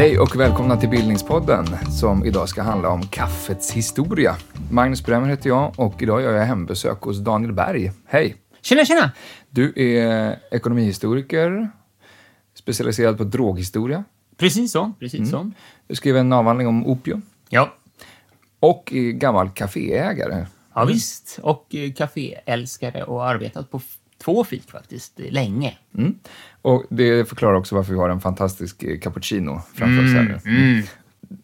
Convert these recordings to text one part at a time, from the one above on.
Hej och välkomna till Bildningspodden som idag ska handla om kaffets historia. Magnus Bremmer heter jag och idag gör jag hembesök hos Daniel Berg. Hej! Tjena, tjena! Du är ekonomihistoriker, specialiserad på droghistoria. Precis så. Precis så. Du skrev en avhandling om opium Ja. Och är gammal kaféägare. ja, visst. Och eh, kaféälskare och arbetat på två fik faktiskt, eh, länge. Mm. Och det förklarar också varför vi har en fantastisk eh, cappuccino framför oss här nu. Mm.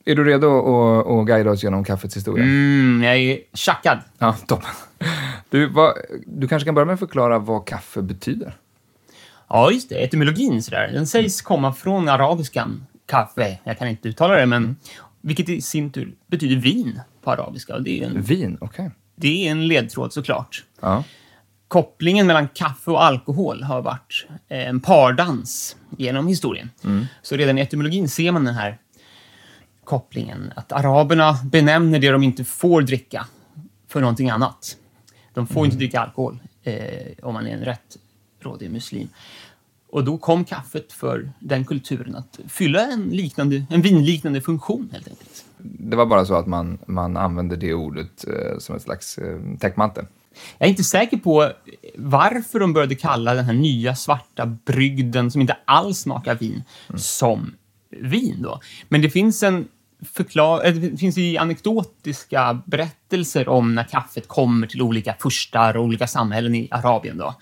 Är du redo att, att guida oss genom kaffets historia? Mm, jag är tjackad. Ja, toppen. Du, vad, du kanske kan börja med att förklara vad kaffe betyder? Ja, just det. Etymologin sådär. Den sägs komma från arabiskan kaffe. Jag kan inte uttala det, men vilket i sin tur betyder vin på arabiska. Det är en, Vin, okej. det är en ledtråd såklart. Ja. kopplingen mellan kaffe och alkohol har varit eh, en pardans genom historien. Så redan i etymologin ser man den här kopplingen. Att araberna benämner det de inte får dricka för någonting annat. De får inte dricka alkohol eh, om man är en rätt rådig muslim. Och då kom kaffet för den kulturen att fylla en, liknande, en vinliknande funktion helt enkelt. Det var bara så att man, man använde det ordet eh, som ett slags eh, täckmantel. Jag är inte säker på varför de började kalla den här nya svarta brygden som inte alls smakar vin som vin. Då. Men det finns en förklar eh, det finns ju anekdotiska berättelser om när kaffet kommer till olika furstar och olika samhällen i Arabien. Då.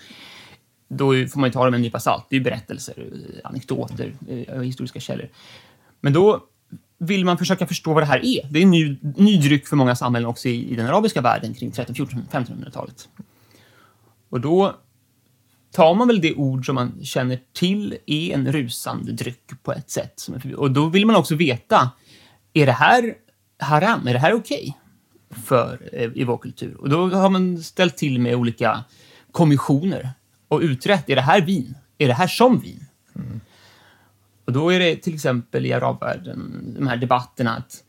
Då får man ju ta det med en nypa salt. Det är ju berättelser, eh, anekdoter, eh, historiska källor. Men då vill man försöka förstå vad det här är. Det är en ny, ny dryck för många samhällen också i, i den arabiska världen kring 13, 14, 1500-talet. Och då tar man väl det ord som man känner till är en rusande dryck på ett sätt. Och då vill man också veta, är det här haram? Är det här okej för eh, i vår kultur? Och då har man ställt till med olika kommissioner och utrett, är det här vin? Är det här som vin? Och då är det till exempel i arabvärlden, de här debatterna att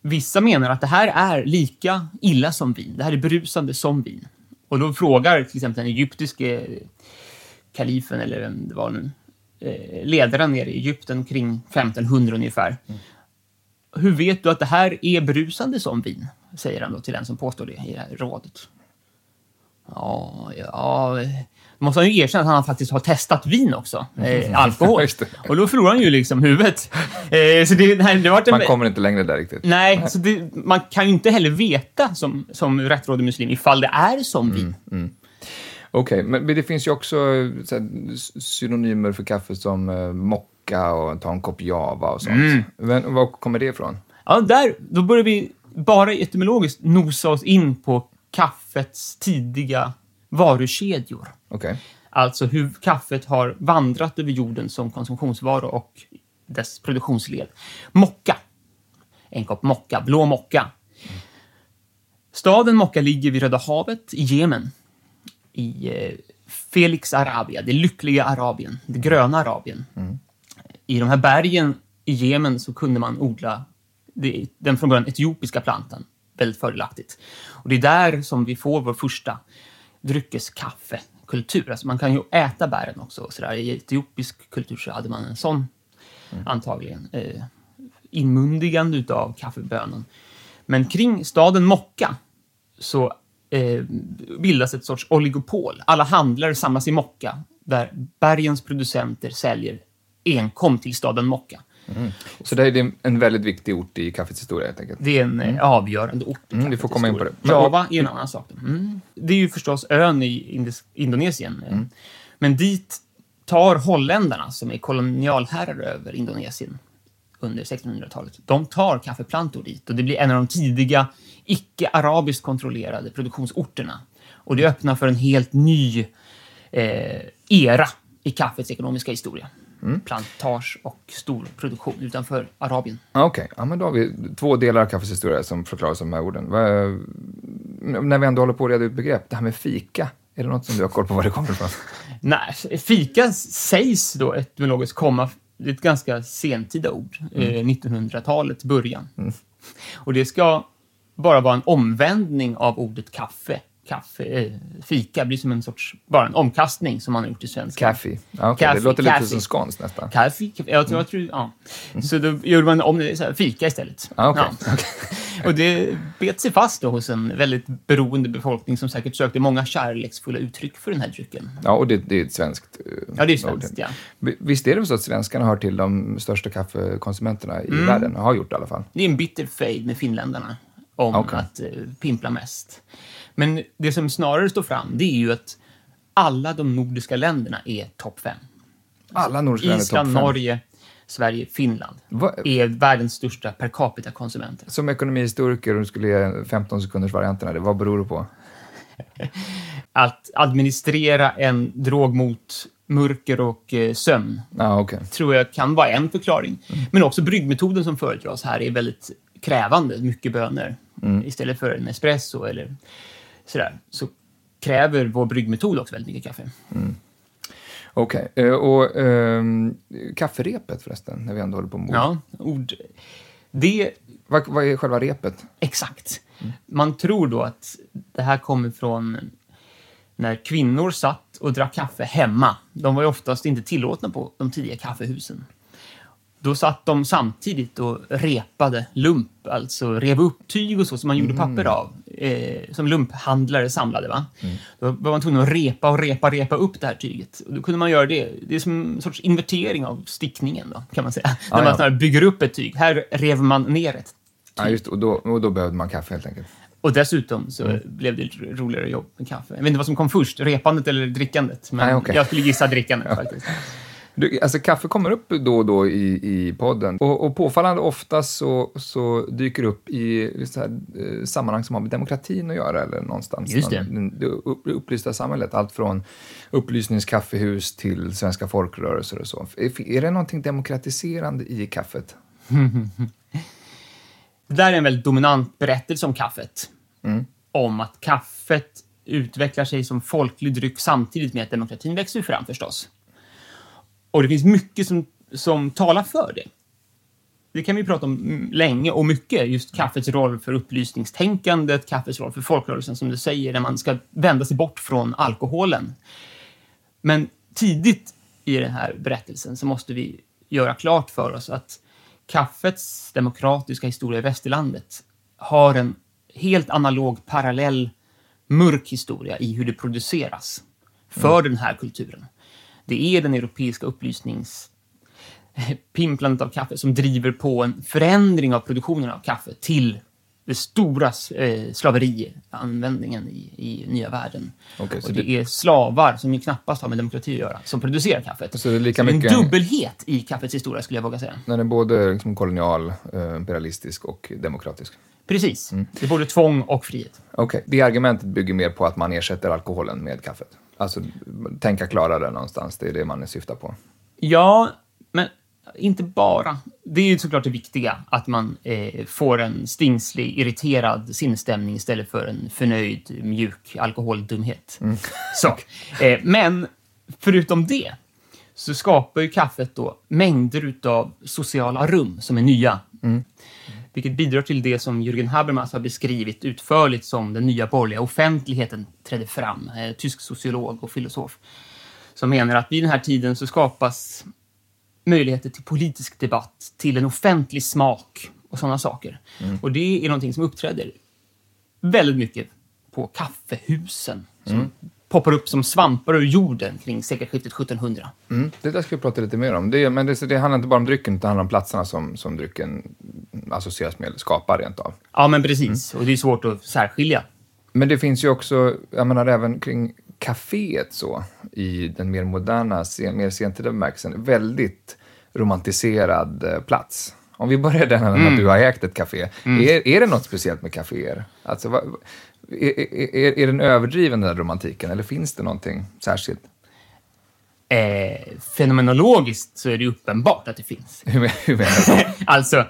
vissa menar att det här är lika illa som vin. Det här är berusande som vin. Och då frågar till exempel den egyptiske kalifen, eller vem det var nu, eh, ledaren nere i Egypten kring 1500 ungefär. Hur vet du att det här är berusande som vin? Säger han då till den som påstår det i det här rådet. Ja, ja... Då måste han ju erkänna att han faktiskt har testat vin också. Eh, alkohol. Och då förlorar han ju liksom huvudet. Eh, så det, det, här, det varit en, Man kommer inte längre där riktigt. Nej, så det, man kan ju inte heller veta som, som rättrådig muslim ifall det är som vin. Okej, men men det finns ju också eh, här, synonymer för kaffe som eh, mocka och ta en kopp java och sånt. Men var kommer det ifrån? Ja, där, då börjar vi bara etymologiskt nosa oss in på kaffets tidiga varukedjor. Okej. Alltså hur kaffet har vandrat över jorden som konsumtionsvara och dess produktionsled. Mocka. En kopp mocka, blå mocka. Staden Mocka ligger vid Röda havet i Jemen. I eh, Felix Arabia, det lyckliga Arabien, det gröna Arabien. I de här bergen i Jemen så kunde man odla den från början etiopiska plantan väldigt fördelaktigt. Och det är där som vi får vår första dryckeskaffekultur. Alltså man kan ju äta bären också. och Så. I etiopisk kultur så hade man en sån, antagligen, eh, inmundigande utav kaffebönan. Men kring staden Mocka så eh, bildas ett sorts oligopol. Alla handlare samlas i Mocka där bergens producenter säljer enkom till staden Mocka. Så det är en väldigt viktig ort i kaffets historia helt enkelt. Det är en eh, avgörande ort. i Mm, vi får komma in på historia. det. Men- Java är en annan sak. Mm. Det är ju förstås ön i Indonesien. Mm. Men dit tar holländarna, som är kolonialherrar över Indonesien under 1600-talet, de tar kaffeplantor dit och det blir en av de tidiga icke-arabiskt kontrollerade produktionsorterna. Och det öppnar för en helt ny eh, era i kaffets ekonomiska historia. Mm. Plantage och stor produktion utanför Arabien. Ah, Okej, ja, men då har vi två delar av kaffets historia som förklaras av de här orden. När vi ändå håller på att reda ut begrepp, det här med fika, är det något som du har koll på var det kommer ifrån? Nej, fika sägs då etymologiskt komma, det är ett ganska sentida ord, eh, 1900-talets början. Och det ska bara vara en omvändning av ordet kaffe. Kaffe, eh, fika blir som en sorts, bara en omkastning som man har gjort i svenska. Kaffe. Ja, okay. Kaffe, det låter kaffe. lite som skånskt nästan. Kaffe, kaffe jag, tror- jag tror, ja. Så då gjorde man om det så här, fika istället. Ja, okej. Och det bet sig fast då hos en väldigt beroende befolkning som säkert sökte många kärleksfulla uttryck för den här drycken. Ja, och det, det är ett svenskt eh, Ja, det är ord. svenskt, ja. Vi- Visst är det så att svenskarna hör till de största kaffekonsumenterna i Mm. världen? Har gjort i alla fall. Det är en bitter fejd med finländarna om Okej. att eh, pimpla mest. Men det som snarare står fram, det är ju att alla de nordiska länderna är topp fem. Alla nordiska länder är topp Island. Norge, Sverige, Finland Vad- är världens största per capita-konsumenter. Som ekonomihistoriker, om du skulle ge 15 sekunders varianterna, det, vad beror det på? Att administrera en drog mot mörker och eh, sömn Ja, okej. tror jag kan vara en förklaring. Men också bryggmetoden som föredras här är väldigt krävande, mycket bönor. Istället för en espresso eller sådär, så kräver vår bryggmetod också väldigt mycket kaffe. Okej, eh, och ehm, kafferepet förresten, när vi ändå håller på med ord. Ja, ord. Det, Vad, vad är själva repet? exakt. Man tror då att det här kommer från när kvinnor satt och drack kaffe hemma. De var ju oftast inte tillåtna på de tidiga kaffehusen. Då satt de samtidigt och repade lump, alltså rev upp tyg och så som man gjorde papper av. Eh, som lumphandlare samlade. Va? Då var man tvungen att repa och repa, repa upp det här tyget. Och då kunde man göra det. Det är som en sorts invertering av stickningen då, kan man säga. När man ja. bygger upp ett tyg. Här rev man ner ett Ja, just det, och då, och då behövde man kaffe helt enkelt. och dessutom så blev det roligare jobb med kaffe. Jag vet inte vad som kom först, repandet eller drickandet. Men Nej, okej. jag skulle gissa drickandet faktiskt. Du, alltså, kaffe kommer upp då och då i, i podden och, och påfallande ofta så, så dyker det upp i så här, eh, sammanhang som har med demokratin att göra eller någonstans. Just det. Någon- det upp- upplysta samhället, allt från upplysningskaffehus till svenska folkrörelser och så. Är, är det någonting demokratiserande i kaffet? Det där är en väldigt dominant berättelse om kaffet. Mm. Om att kaffet utvecklar sig som folklig dryck samtidigt med att demokratin växer fram förstås. Och det finns mycket som, som talar för det. Det kan vi prata om mm, länge och mycket. Just kaffets roll för upplysningstänkandet, kaffets roll för folkrörelsen som du säger, när man ska vända sig bort från alkoholen. Men tidigt i den här berättelsen så måste vi göra klart för oss att kaffets demokratiska historia i västerlandet har en helt analog, parallell, mörk historia i hur det produceras för den här kulturen. Det är den europeiska upplysnings pimplandet av kaffe som driver på en förändring av produktionen av kaffe till det stora eh, slaverianvändningen i, i nya världen. Så och det, det- är slavar, som ju knappast har med demokrati att göra, som producerar kaffet. Så det är lika Så mycket- en dubbelhet i kaffets historia, skulle jag våga säga. Den är både liksom kolonial, eh, imperialistisk och demokratisk. Precis. Mm. Det är både tvång och frihet. Okej, det argumentet bygger mer på att man ersätter alkoholen med kaffet. Alltså, tänka klarare någonstans, det är det man syftar på. Ja, men inte bara. Det är ju såklart det viktiga, att man eh, får en stingslig, irriterad sinnesstämning istället för en förnöjd, mjuk alkoholdumhet. Så. Eh, men förutom det så skapar ju kaffet då mängder utav sociala rum som är nya. Vilket bidrar till det som Jürgen Habermas har beskrivit utförligt som den nya borgerliga offentligheten trädde fram. Eh, tysk sociolog och filosof. Som menar att vid den här tiden så skapas möjligheter till politisk debatt, till en offentlig smak och sådana saker. Och det är någonting som uppträder väldigt mycket på kaffehusen som poppar upp som svampar ur jorden kring sekelskiftet 1700. Mm, det där ska vi prata lite mer om. Det, men det, det handlar inte bara om drycken, utan det handlar om platserna som, som drycken associeras med, eller skapar rent av. Ja, men precis. Och det är svårt att särskilja. Men det finns ju också, jag menar även kring kaféet så, i den mer moderna, sen, mer sentida bemärkelsen, väldigt romantiserad eh, plats. Om vi börjar där med att du har ägt ett café. Är, är det något speciellt med kaféer? Alltså, är, är, är den överdriven den där romantiken, eller finns det någonting särskilt? Eh, fenomenologiskt så är det uppenbart att det finns. Hur menar du? Alltså,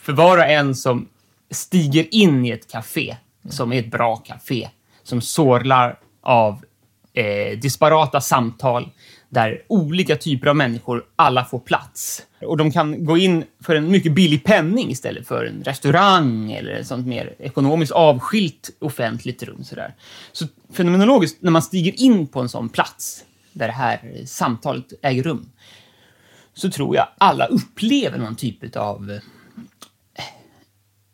för var och en som stiger in i ett café, som är ett bra café, som sorlar av eh, disparata samtal där olika typer av människor alla får plats. Och de kan gå in för en mycket billig penning istället för en restaurang eller ett sånt mer ekonomiskt avskilt offentligt rum. Sådär. Så fenomenologiskt, när man stiger in på en sån plats där det här samtalet äger rum, så tror jag alla upplever någon typ av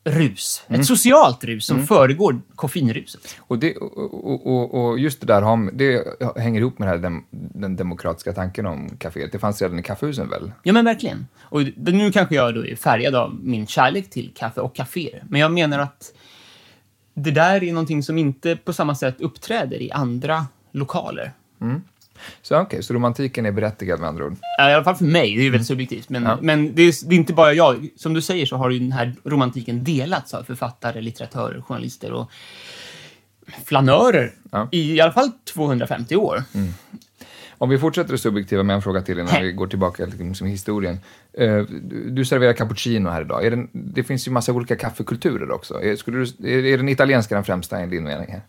rus. Ett socialt rus som föregår koffeinruset. Och, det, och, och- och, just det där har, det hänger ihop med den, här den demokratiska tanken om kaféet. Det fanns redan i kaffehusen väl? Ja, men verkligen. Och nu kanske jag då är färgad av min kärlek till kaffe och kaféer. Men jag menar att det där är någonting som inte på samma sätt uppträder i andra lokaler. Så okej, så romantiken är berättigad med andra ord. Ja, I alla fall för mig, det är ju väldigt subjektivt. Men, Ja. men det, är, det är inte bara jag. Som du säger så har ju den här romantiken delats av författare, litteratörer, journalister och flanörer Ja. Mm. i i alla fall 250 år. Om vi fortsätter det subjektiva med en fråga till innan vi går tillbaka till liksom, historien. Eh, du, serverar cappuccino här idag. Den, det finns ju massa olika kaffekulturer också. Är, skulle du, är, är den italienska den främsta enligt din mening? här?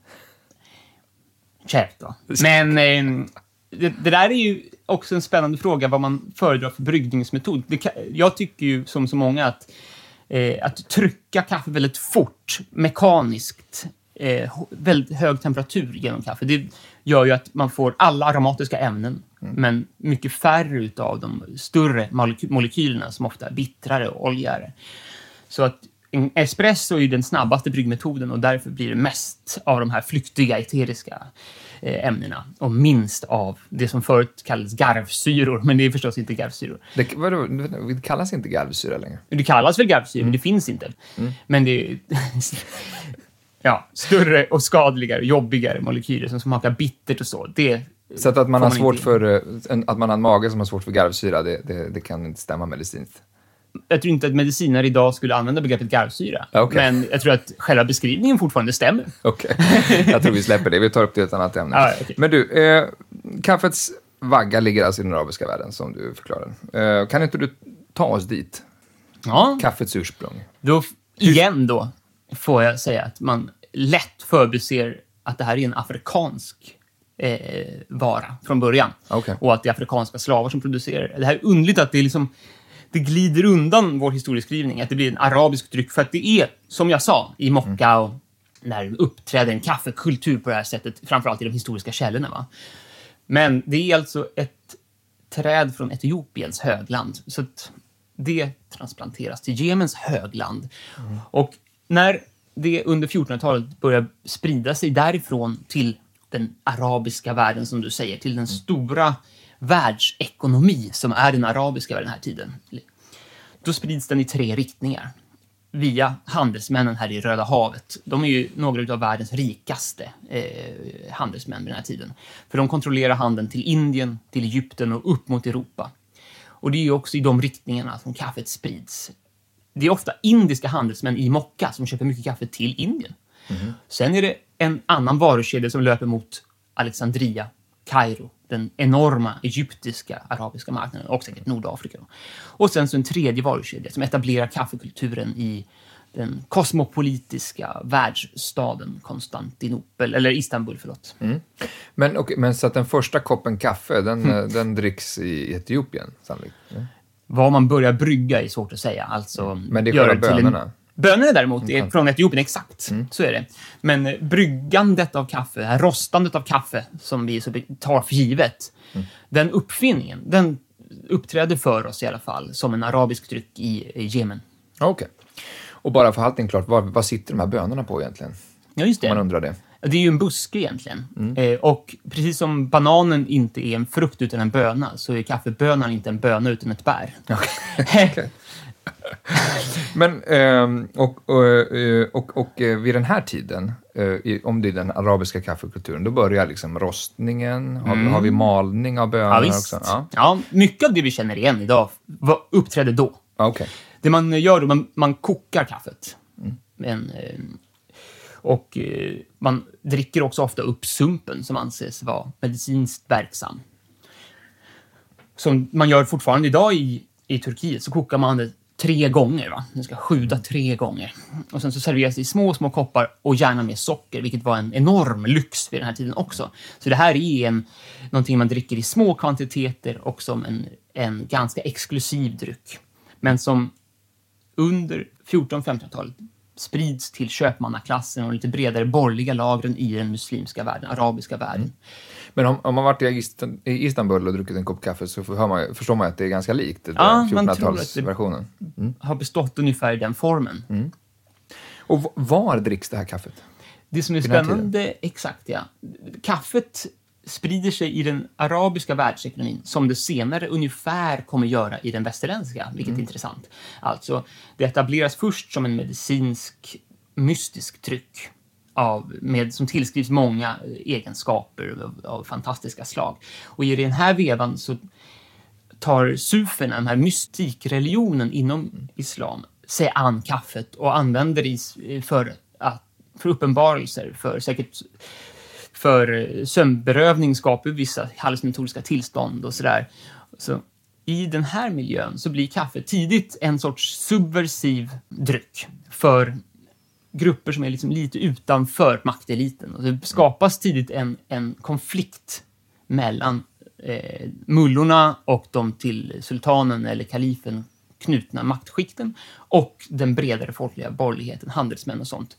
Certo. Men eh, det, det där är ju också en spännande fråga vad man föredrar för bryggningsmetod. Kan, jag tycker ju som så många att, eh, att trycka kaffe väldigt fort, mekaniskt, eh, väldigt hög temperatur genom kaffe, det gör ju att man får alla aromatiska ämnen, men mycket färre utav de större moleky- molekylerna som ofta är bittrare och oljigare. Så att en espresso är ju den snabbaste bryggmetoden och därför blir det mest av de här flyktiga eteriska ämnena och minst av det som förut kallades garvsyror, men det är förstås inte garvsyror. Det, vadå, det kallas inte garvsyra längre. Det kallas väl garvsyror, men det finns inte. Men det är ja, större och skadligare, jobbigare molekyler som smakar bittert och så. Det Så att, man har svårt för, eh, att man har en mage som har svårt för garvsyra, det, det, det kan inte stämma medicinskt. Jag tror inte att medicinare idag skulle använda begreppet garvsyra, okej. men jag tror att själva beskrivningen fortfarande stämmer. Okej, jag tror vi släpper det. Vi tar upp det i ett annat ämne. Ja, okej. Men du, eh, kaffets vagga ligger alltså i den arabiska världen, som du förklarade. Eh, kan inte du ta oss dit? Ja. Kaffets ursprung. Då, igen då, får jag säga att man lätt förbiser att det här är en afrikansk eh, vara från början. Okej. Och att det är afrikanska slavar som producerar det. Det här är underligt att det är liksom det glider undan vår historieskrivning, att det blir en arabisk dryck. För att det är, som jag sa, i Mokka och när det uppträder en kaffekultur på det här sättet, framförallt i de historiska källorna. Va? Men det är alltså ett träd från Etiopiens högland. Så att det transplanteras till Jemens högland. Och när det under 1400-talet börjar sprida sig därifrån till den arabiska världen, som du säger, till den stora världsekonomi som är den arabiska världen den här tiden. Då sprids den i tre riktningar. Via handelsmännen här i Röda havet. De är ju några av världens rikaste eh, handelsmän vid den här tiden. För de kontrollerar handeln till Indien, till Egypten och upp mot Europa. Och det är också i de riktningarna som kaffet sprids. Det är ofta indiska handelsmän i Mokka som köper mycket kaffe till Indien. Sen är det en annan varukedja som löper mot Alexandria, Kairo, den enorma egyptiska arabiska marknaden och säkert Nordafrika. Och sen så en tredje varukedja som etablerar kaffekulturen i den kosmopolitiska världsstaden Konstantinopel, eller Istanbul, förlåt. Men, okej, men så att den första koppen kaffe, den, eh, den dricks i Etiopien sannolikt? Ja. Vad man börjar brygga är svårt att säga. Alltså, Mm. Men det är själva bönorna? Mm. Bönorna däremot är från Etiopien, exakt. Så är det. Men bryggandet av kaffe, det här rostandet av kaffe, som vi så tar för givet, Mm. den uppfinningen, den uppträder för oss i alla fall som en arabisk dryck i Jemen. Okej. Och bara för allting klart, vad, vad sitter de här bönorna på egentligen? Ja, just Om man det. undrar det. Det är ju en buske egentligen. Mm. Eh, och precis som bananen inte är en frukt utan en böna, så är kaffebönan inte en böna utan ett bär. Okej. Men, ehm, och, och, eh, och, och eh, vid den här tiden, eh, om det är den arabiska kaffekulturen, då börjar liksom rostningen, har, vi- har vi malning av bönor Mm. Ja, visst. också? Ja, Ja, mycket av det vi känner igen idag uppträdde då. Okej. Det man gör då, man, man kokar kaffet. Men, eh, och man dricker också ofta upp sumpen som anses vara medicinskt verksam. Som man gör fortfarande idag i, i Turkiet, så kokar man det tre gånger. Va? Den ska sjuda tre gånger. Och sen så serveras det i små, små koppar och gärna med socker, vilket var en enorm lyx vid den här tiden också. Så det här är en, någonting man dricker i små kvantiteter och som en, en ganska exklusiv dryck. Men som under 1400-1500-talet sprids till köpmannaklassen och lite bredare borgerliga lagren i den muslimska världen, arabiska världen. Men om, om man varit i Istan- i Istanbul och druckit en kopp kaffe så hör man, förstår man att det är ganska likt den Ja, där man tror att det- 1400-talsversionen. Har bestått ungefär i den formen. Och v- var dricks det här kaffet? Det som är spännande, exakt ja. Kaffet sprider sig i den arabiska världsekonomin som det senare ungefär kommer göra i den västerländska, vilket är intressant. Alltså, det etableras först som en medicinsk mystisk dryck av, med, som tillskrivs många eh, egenskaper av, av fantastiska slag. Och i den här vevan så tar suferna, den här mystikreligionen inom islam, sig an kaffet och använder det eh, för, att, för uppenbarelser, för säkert för eh, sömnberövning skapar vissa hallucinatoriska tillstånd och sådär. Så i den här miljön så blir kaffe tidigt en sorts subversiv dryck för grupper som är liksom lite utanför makteliten. Och det skapas tidigt en, en konflikt mellan eh, mullorna och de till sultanen eller kalifen knutna maktskikten och den bredare folkliga borgerligheten, handelsmän och sånt.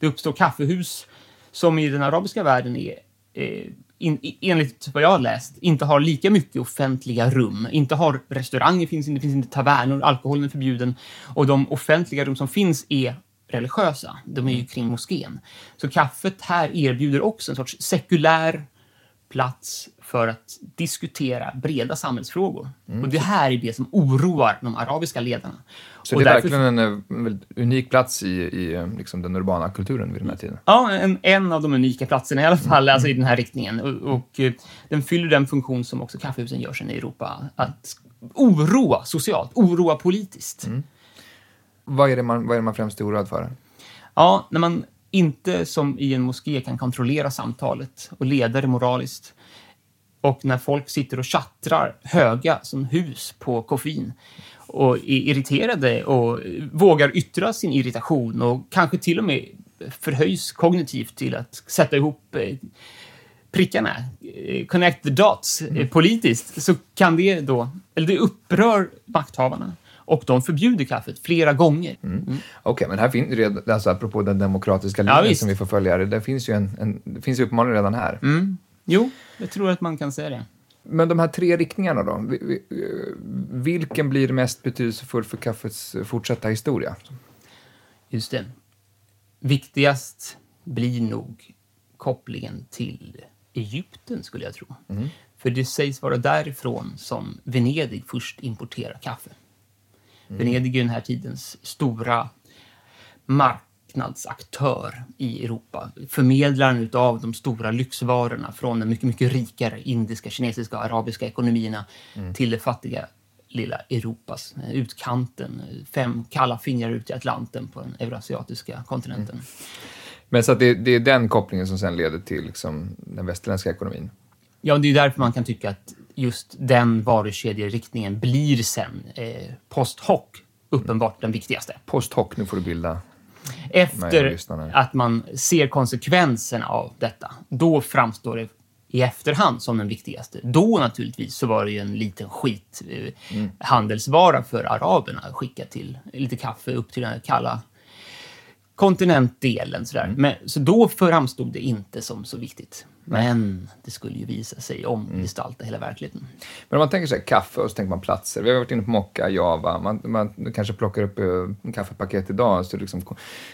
Det uppstår kaffehus som i den arabiska världen är eh, in, enligt vad jag har läst, inte har lika mycket offentliga rum. Inte har restauranger, finns inte, det finns inte tavernor, alkoholen är förbjuden. Och de offentliga rum som finns är religiösa. De är ju kring moskén. Så kaffet här erbjuder också en sorts sekulär plats för att diskutera breda samhällsfrågor. Och det här är det som oroar de arabiska ledarna. Så och det är därför- verkligen en eh, väldigt unik plats i, i eh, liksom den urbana kulturen vid den här tiden. Ja, en, en av de unika platserna i alla fall, alltså i den här riktningen. Och, och eh, den fyller den funktion som också kaffehusen gör sen i Europa. Att oroa socialt, oroa politiskt. Vad är det man, vad är det man främst är oroad för? Ja, när man inte som i en moské kan kontrollera samtalet och leda det moraliskt. Och när folk sitter och tjattrar höga som hus på koffein och är irriterade och vågar yttra sin irritation och kanske till och med förhöjs kognitivt till att sätta ihop eh, prickarna, eh, connect the dots eh, politiskt, så kan det då, eller det upprör makthavarna och de förbjuder kaffet flera gånger. Mm. Okej, men här finns redan, alltså apropå den demokratiska Ja, linjen visst. som vi får följa, det finns ju en, en det finns ju uppenbarligen redan här. Mm. Jo, jag tror att man kan säga det. Men de här tre riktningarna då? Vi, vi, vilken blir mest betydelsefull för kaffets fortsatta historia? Just det. Viktigast blir nog kopplingen till Egypten, skulle jag tro. För det sägs vara därifrån som Venedig först importerar kaffe. Venedig är den här tidens stora marknadsaktör i Europa. Förmedlaren av de stora lyxvarorna från de mycket, mycket rikare indiska, kinesiska och arabiska ekonomierna till det fattiga lilla Europas eh, utkanten. Fem kalla fingrar ut i Atlanten på den eurasiatiska kontinenten. Men så att det, det är den kopplingen som sen leder till liksom, den västerländska ekonomin. Ja, det är därför man kan tycka att just den varukedjeriktningen blir sen eh, post hoc uppenbart den viktigaste. Post hoc, nu får du bilda. Efter att man ser konsekvenserna av detta, då framstår det i efterhand som den viktigaste. Då naturligtvis så var det ju en liten skit eh, Mm. handelsvara för araberna att skicka till lite kaffe upp till den kalla kontinentdelen. Sådär. Mm. Men, så då framstod det inte som så viktigt. Men det skulle ju visa sig Mm. omgestalta hela verkligheten. Men om man tänker sig kaffe och så tänker man platser. Vi har varit inne på Mocka, Java. Man, man kanske plockar upp eh, kaffepaket idag, så liksom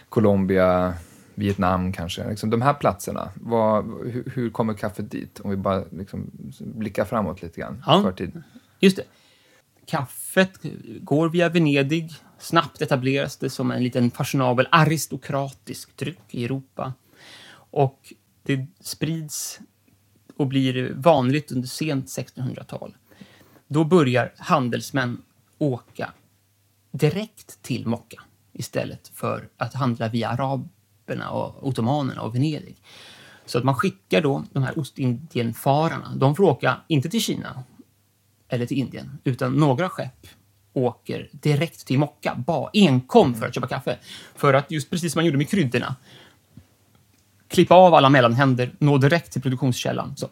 Colombia, Vietnam kanske. Liksom de här platserna, vad, hur, hur kommer kaffet dit? Om vi bara liksom blickar framåt lite grann. Ja. Förtid. Just det. Kaffet går via Venedig. Snabbt etableras det som en liten fashionabel aristokratisk dryck i Europa. Och det sprids och blir vanligt under sent 1600-tal. Då börjar handelsmän åka direkt till Mocka istället för att handla via araberna och ottomanerna och Venedig. Så att man skickar då de här Ostindienfararna. De får åka, inte till Kina eller till Indien, utan några skepp åker direkt till Mocka, bara enkom för att köpa kaffe. För att just precis som man gjorde med kryddorna, klippa av alla mellanhänder, nå direkt till produktionskällan. Så.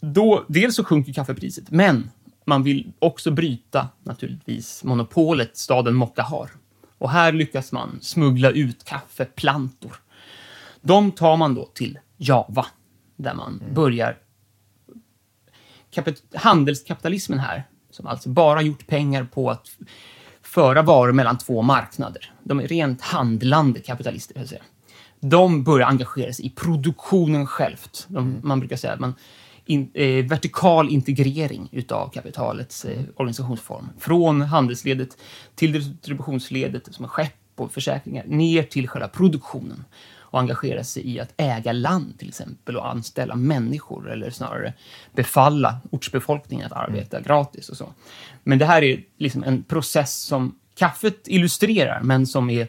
Då, dels så sjunker kaffepriset, men man vill också bryta naturligtvis monopolet staden Mocka har. Och här lyckas man smuggla ut kaffeplantor. De tar man då till Java, där man börjar kapit- handelskapitalismen här, som alltså bara gjort pengar på att föra varor mellan två marknader. De är rent handlande kapitalister, vill säga. De börjar engagera sig i produktionen självt. De, Man brukar säga att man in, eh, vertikal integrering utav kapitalets eh, organisationsform. Från handelsledet till distributionsledet, som är skepp och försäkringar, ner till själva produktionen och engagera sig i att äga land till exempel och anställa människor eller snarare befalla ortsbefolkningen att arbeta gratis och så. Men det här är liksom en process som kaffet illustrerar, men som är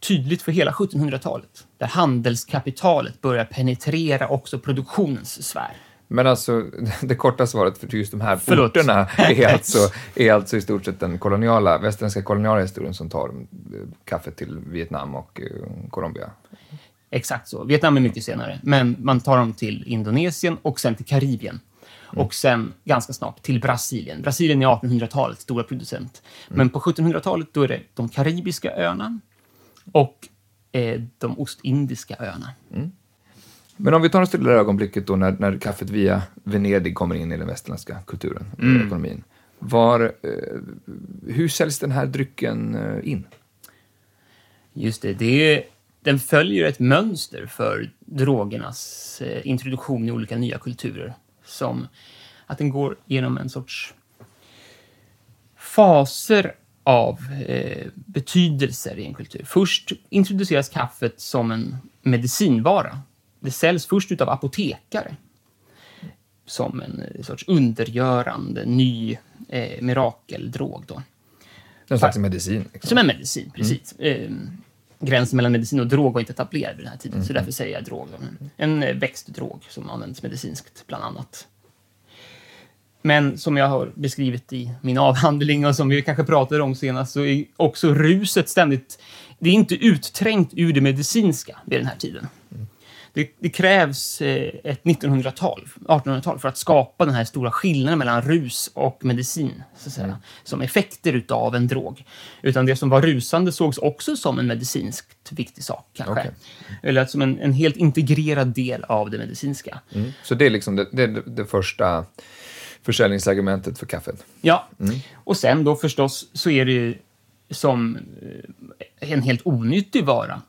tydligt för hela 1700-talet. Där handelskapitalet börjar penetrera också produktionens sfär. Men alltså, det korta svaret för just de här Förlåt. orterna är alltså, är alltså i stort sett den koloniala, västerländska koloniala historien som tar eh, kaffet till Vietnam och eh, Colombia. Exakt så. Vietnam är mycket senare, men man tar dem till Indonesien och sen till Karibien. Och sen ganska snart till Brasilien. Brasilien är 1800-talets stora producent. Men på 1700-talet då är det de karibiska öarna och de ostindiska öarna. Men om vi tar oss till det där ögonblicket då när, när kaffet via Venedig kommer in i den västerländska kulturen och ekonomin. Var, eh, hur säljs den här drycken eh, in? Just det, det är, den följer ett mönster för drogernas eh, introduktion i olika nya kulturer. Som att den går genom en sorts faser av eh, betydelser i en kultur. Först introduceras kaffet som en medicinvara. Det säljs först utav apotekare som en eh, sorts undergörande ny eh, mirakeldrog. Då. En slags medicin. Liksom. Som en medicin, precis. Eh, gränsen mellan medicin och drog var inte etablerad vid den här tiden, så därför säger jag drog. En eh, växtdrog som används medicinskt, bland annat. Men som jag har beskrivit i min avhandling och som vi kanske pratade om senast, så är också ruset ständigt... Det är inte utträngt ur det medicinska vid den här tiden. Det, det krävs eh, ett 1900-tal, 1800-tal, för att skapa den här stora skillnaden mellan rus och medicin, så att säga, som effekter utav en drog. Utan det som var rusande sågs också som en medicinskt viktig sak, kanske. Okej. Eller som en, en helt integrerad del av det medicinska. Mm. Så det är liksom det, det, det första försäljningsargumentet för kaffet. Ja, och sen då förstås så är det ju som eh, en helt onyttig vara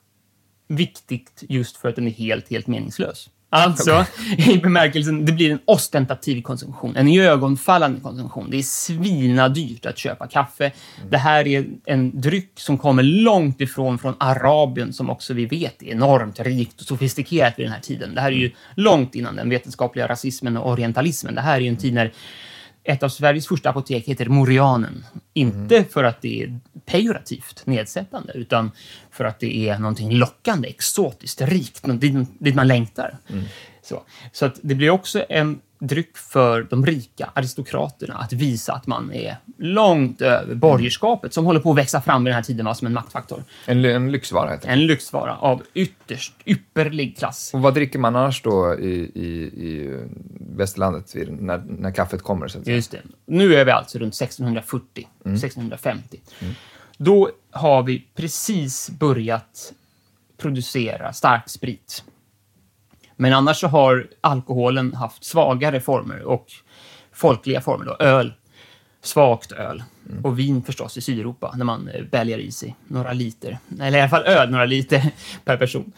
viktigt just för att den är helt, helt meningslös. Alltså, i bemärkelsen, det blir en ostentativ konsumtion, en iögonfallande konsumtion. Det är svinadyrt att köpa kaffe. Det här är en dryck som kommer långt ifrån från Arabien, som också vi vet är enormt rikt och sofistikerat vid den här tiden. Det här är ju långt innan den vetenskapliga rasismen och orientalismen. Det här är ju en tid när ett av Sveriges första apotek heter Morianen. Inte för att det är pejorativt nedsättande, utan för att det är någonting lockande, exotiskt, rikt, dit, dit man längtar. Så, så att det blir också en dryck för de rika aristokraterna att visa att man är långt över borgerskapet som håller på att växa fram vid den här tiden va, som en maktfaktor. En, en lyxvara heter det. En lyxvara av ytterst ypperlig klass. Och vad dricker man annars då i, i, i västerlandet när, när kaffet kommer? Så att säga? Just det. Nu är vi alltså runt 1640, 1650. Då har vi precis börjat producera starksprit. Men annars så har alkoholen haft svagare former och folkliga former. Då. Öl, svagt öl. Och vin förstås i Sydeuropa, när man eh, bälgar i sig några liter. Eller i alla fall öl, några liter per person.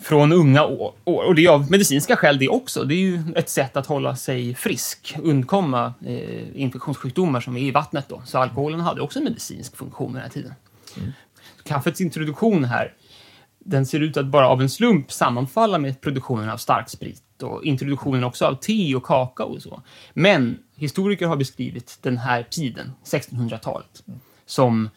Från unga år. Och det är av medicinska skäl det också. Det är ju ett sätt att hålla sig frisk, undkomma eh, infektionssjukdomar som är i vattnet. Då. Så alkoholen hade också en medicinsk funktion den här tiden. Kaffets introduktion här, den ser ut att bara av en slump sammanfalla med produktionen av starksprit och introduktionen också av te och kakao och så. Men historiker har beskrivit den här tiden, 1600-talet, som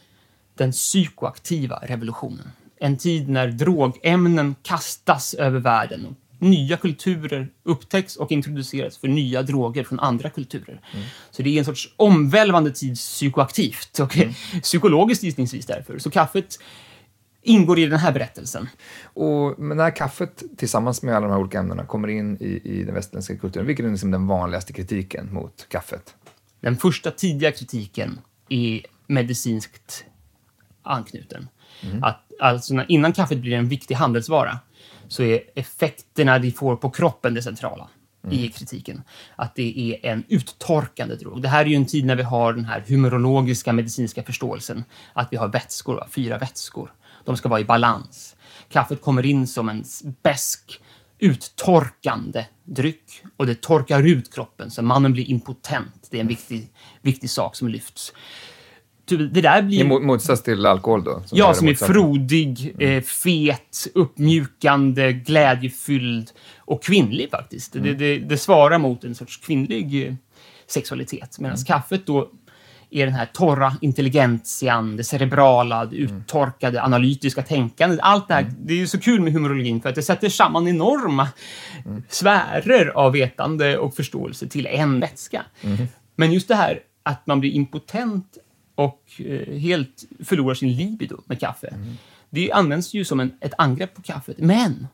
den psykoaktiva revolutionen. En tid när drogämnen kastas över världen och nya kulturer upptäcks och introduceras för nya droger från andra kulturer. Så det är en sorts omvälvande tid psykoaktivt och psykologiskt gissningsvis därför. Så kaffet ingår i den här berättelsen. Och men när kaffet tillsammans med alla de här olika ämnena kommer in i, i den västerländska kulturen, vilken är liksom den vanligaste kritiken mot kaffet? Den första tidiga kritiken är medicinskt anknuten. Att, alltså innan kaffet blir en viktig handelsvara så är effekterna det får på kroppen det centrala i kritiken. Att det är en uttorkande drog. Det här är ju en tid när vi har den här humorologiska medicinska förståelsen. Att vi har vätskor, fyra vätskor. De ska vara i balans. Kaffet kommer in som en besk uttorkande dryck och det torkar ut kroppen så mannen blir impotent. Det är en viktig, viktig sak som lyfts. Det där blir... I mo- motsats till alkohol då? Ja, är som är frodig, eh, fet, uppmjukande, glädjefylld och kvinnlig faktiskt. Det, det, det svarar mot en sorts kvinnlig eh, sexualitet. Medan kaffet då är den här torra intelligentian, det cerebrala, det uttorkade, analytiska tänkandet. Allt det här, det är ju så kul med humorologin för att det sätter samman enorma sfärer av vetande och förståelse till en vätska. Men just det här att man blir impotent och eh, helt förlorar sin libido med kaffe. Det används ju som en, ett angrepp på kaffet. Men,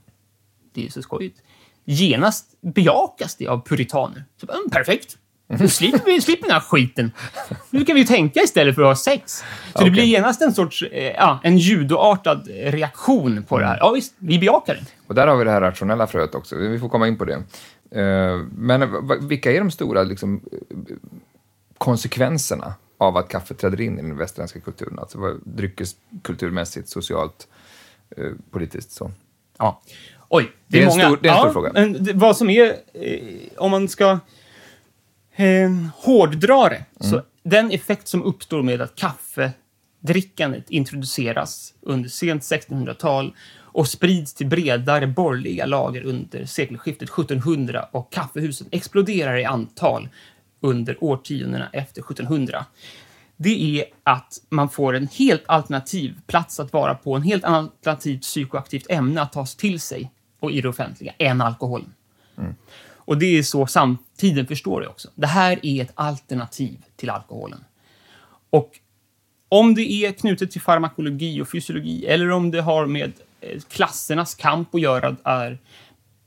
det är så skojigt, genast bejakas det av puritaner. Så, mm, perfekt! Nu slipper vi slipper den här skiten. Nu kan vi ju tänka istället för att ha sex. Så Okej. det blir genast en sorts, eh, ja, en judoartad reaktion på det här. Ja visst, vi bejakar det. Och där har vi det här rationella fröet också. Vi får komma in på det. Eh, Men vilka är de stora liksom, eh, konsekvenserna av att kaffet träder in i den västerländska kulturen? Alltså dryckeskulturmässigt, socialt, politiskt så. Ja. Oj, Det är en många. stor- det är en stor ja, fråga. Men det, vad som är, om man ska eh, hårddra det, Mm. så den effekt som uppstår med att kaffedrickandet introduceras under sent 1600-tal och sprids till bredare borgerliga lager under sekelskiftet 1700 och kaffehusen exploderar i antal under årtiondena efter 1700 det är att man får en helt alternativ plats att vara på, en helt alternativt psykoaktivt ämne att tas till sig och i det offentliga, än alkoholen. Och det är så samtiden förstår det också. Det här är ett alternativ till alkoholen. Och om det är knutet till farmakologi och fysiologi eller om det har med eh, klassernas kamp att göra, är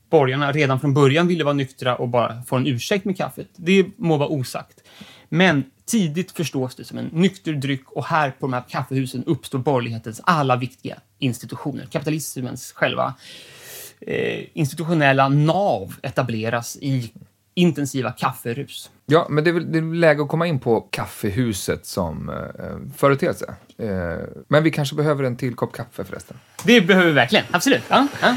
borgarna redan från början ville vara nyktra och bara få en ursäkt med kaffet. Det må vara osagt. Men tidigt förstås det som en nykter dryck och här på de här kaffehusen uppstår borgerlighetens alla viktiga institutioner. Kapitalismens själva eh, institutionella nav etableras i intensiva kafferus. Ja, men det är, väl, det är läge att komma in på kaffehuset som eh, företeelse. Eh, men vi kanske behöver en till kopp kaffe förresten. Det behöver vi verkligen. Absolut. Ja, ja.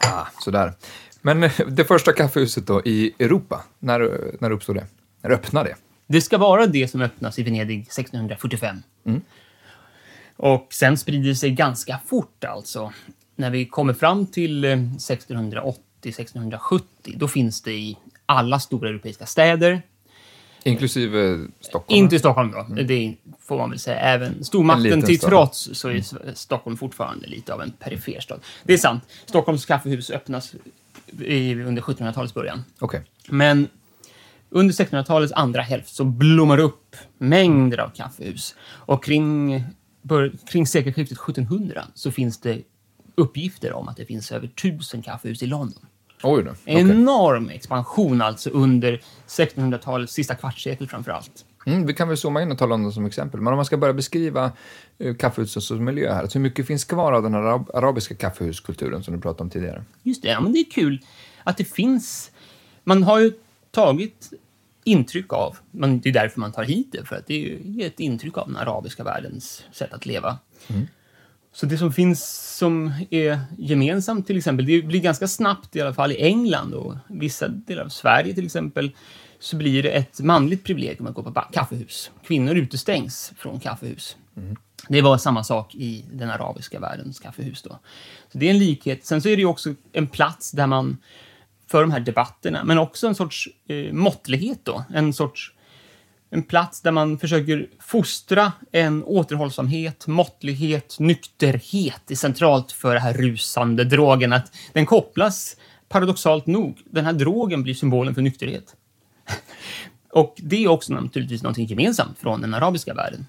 Ah, sådär. Men eh, det första kaffehuset då i Europa, när, när uppstod det? När öppnade det? Det ska vara det som öppnas i Venedig 1645. Och sen sprider det sig ganska fort alltså. När vi kommer fram till eh, 1680-1670, då finns det i alla stora europeiska städer. Inklusive Stockholm? Inte i Stockholm då, det får man väl säga. Även En stormakten till stad. trots så är S- Stockholm fortfarande lite av en perifer stad. Det är sant. Stockholms kaffehus öppnas under 1700-talets början. Okej. Men under 1600-talets andra hälft så blommar det upp mängder av kaffehus. Och kring, bör, kring sekelskiftet 1700 så finns det uppgifter om att det finns över tusen kaffehus i London. Oj då. Okej. Enorm expansion alltså under 1600-talets sista kvartssekel framför allt. Mm, vi kan väl zooma in och ta London som exempel. Men om man ska börja beskriva uh, kaffehuset som miljö här, alltså hur mycket finns kvar av den här arab arabiska kaffehuskulturen som du pratade om tidigare? Just det, ja, men det är kul att det finns... Man har ju tagit intryck av, men det är därför man tar hit det, för att det är ju ett intryck av den arabiska världens sätt att leva. Så det som finns som är gemensamt till exempel, det blir ganska snabbt i alla fall i England och vissa delar av Sverige till exempel, så blir det ett manligt privilegium att gå på kaffehus. Kvinnor utestängs från kaffehus. Det var samma sak i den arabiska världens kaffehus då. Så det är en likhet. Sen så är det ju också en plats där man för de här debatterna, men också en sorts eh, måttlighet då. En sorts en plats där man försöker fostra en återhållsamhet, måttlighet, nykterhet är centralt för den här rusande drogen. Att den kopplas, paradoxalt nog, den här drogen blir symbolen för nykterhet. Och det är också naturligtvis något gemensamt från den arabiska världen.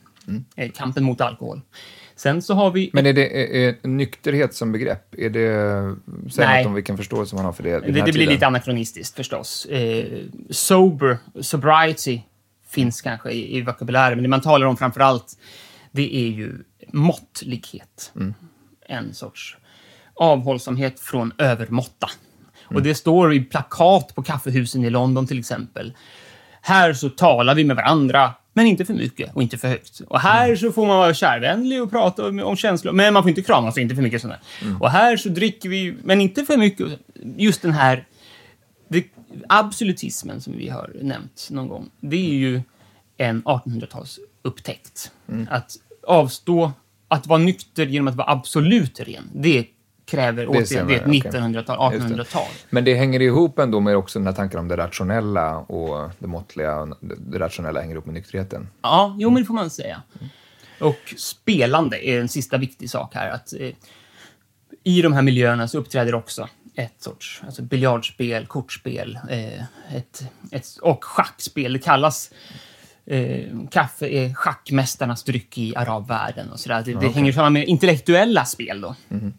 Eh, Kampen mot alkohol. Sen så har vi... Men är det är, är nykterhet som begrepp, är det, säg Nej. något om vilken förståelse man har för det Det, det blir tiden? lite anakronistiskt förstås. Eh, sober, sobriety finns kanske i, i vokabulären, men det man talar om framför allt, det är ju måttlighet. En sorts avhållsamhet från övermåtta. Och det står i plakat på kaffehusen i London till exempel. Här så talar vi med varandra, men inte för mycket och inte för högt. Och här så får man vara kärvänlig och prata om, om känslor, men man får inte kramas och inte för mycket sånt där. Och här så dricker vi, men inte för mycket. Just den här absolutismen som vi har nämnt någon gång, det är ju en 1800-talsupptäckt. Att avstå, att vara nykter genom att vara absolut ren, det kräver återigen, senare, det är ett okej. 1900-tal, Just det. 1800-tal. Men det hänger ihop ändå med också den här tanken om det rationella och det måttliga. Det rationella hänger ihop med nykterheten. Ja, jo men det får man säga. Och spelande är en sista viktig sak här. Att, eh, I de här miljöerna så uppträder också ett sorts alltså biljardspel, kortspel eh, ett, ett, och schackspel. Det kallas eh, kaffe är schackmästarnas dryck i arabvärlden och sådär. Det, det hänger samman med intellektuella spel då. Ö-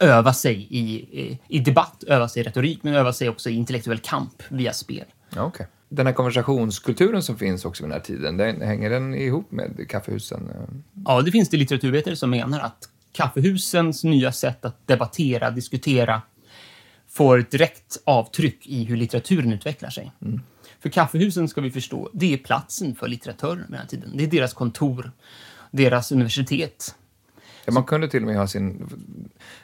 Öva sig i, i, i debatt, öva sig i retorik, men öva sig också i intellektuell kamp via spel. Ja, okej. Den här konversationskulturen som finns också vid den här tiden, den, hänger den ihop med kaffehusen? Ja, det finns det litteraturvetare som menar att kaffehusens nya sätt att debattera, diskutera, får ett direkt avtryck i hur litteraturen utvecklar sig. För kaffehusen, ska vi förstå, det är platsen för litteratörer med den här tiden. Det är deras kontor, deras universitet. Ja, man kunde till och med ha sin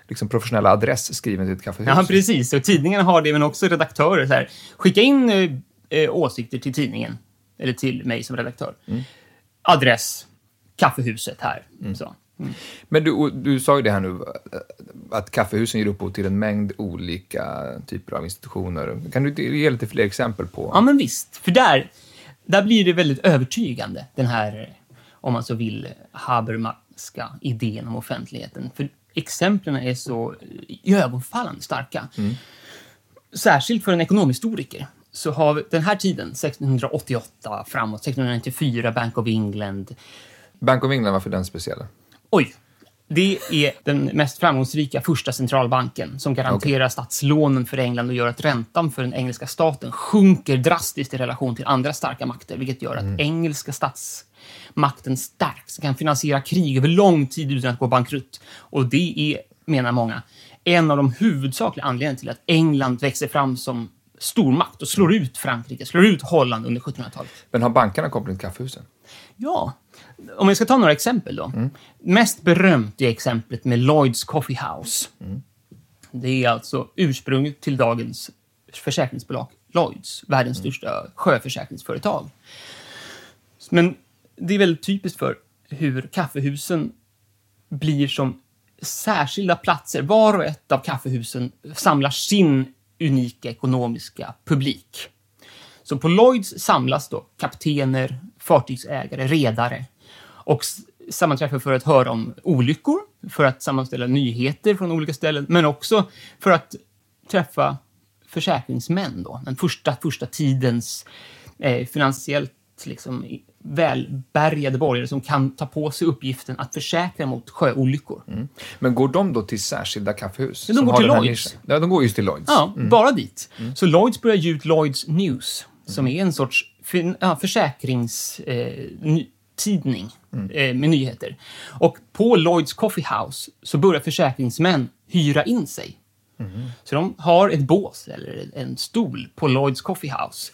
liksom, professionella adress skriven till ett kaffehus. Ja, precis. Och tidningarna har det, men också redaktörer. Så här, skicka in eh, eh, åsikter till tidningen, eller till mig som redaktör. Adress, kaffehuset här. Så. Mm. Men du, du sa ju det här nu, att kaffehusen ger upphov till en mängd olika typer av institutioner. Kan du ge lite fler exempel på? Ja, men visst. För där, där blir det väldigt övertygande, den här, om man så vill, Habermaska idén om offentligheten. För exemplen är så ögonfallande starka. Särskilt för en ekonomhistoriker så har den här tiden, 1688 framåt, 1694, Bank of England. Bank of England, varför den speciella? Oj! Det är den mest framgångsrika första centralbanken som garanterar statslånen för England och gör att räntan för den engelska staten sjunker drastiskt i relation till andra starka makter, vilket gör att engelska statsmakten stärks, kan finansiera krig över lång tid utan att gå bankrutt. Och det är, menar många, en av de huvudsakliga anledningarna till att England växer fram som stormakt och slår ut Frankrike, slår ut Holland under 1700-talet. Men har bankerna koppling till kaffehusen? Ja, om jag ska ta några exempel då. Mest berömt är exemplet med Lloyds Coffee House. Det är alltså ursprunget till dagens försäkringsbolag Lloyds, världens största sjöförsäkringsföretag. Men det är väldigt typiskt för hur kaffehusen blir som särskilda platser. Var och ett av kaffehusen samlar sin unika ekonomiska publik. Så på Lloyds samlas då kaptener, fartygsägare, redare och sammanträffar för att höra om olyckor, för att sammanställa nyheter från olika ställen, men också för att träffa försäkringsmän då, den första, första tidens eh, finansiellt liksom, välbärgade borgare som kan ta på sig uppgiften att försäkra mot sjöolyckor. Men går de då till särskilda kaffehus? Ja, de går till Lloyds. Ja, de går just till Lloyds. Ja, bara dit. Så Lloyds börjar ge ut Lloyds News, som är en sorts fin- ja, försäkringstidning eh, tidning, eh, med nyheter. Och på Lloyds Coffee House så börjar försäkringsmän hyra in sig. Så de har ett bås eller en stol på Lloyds Coffee House.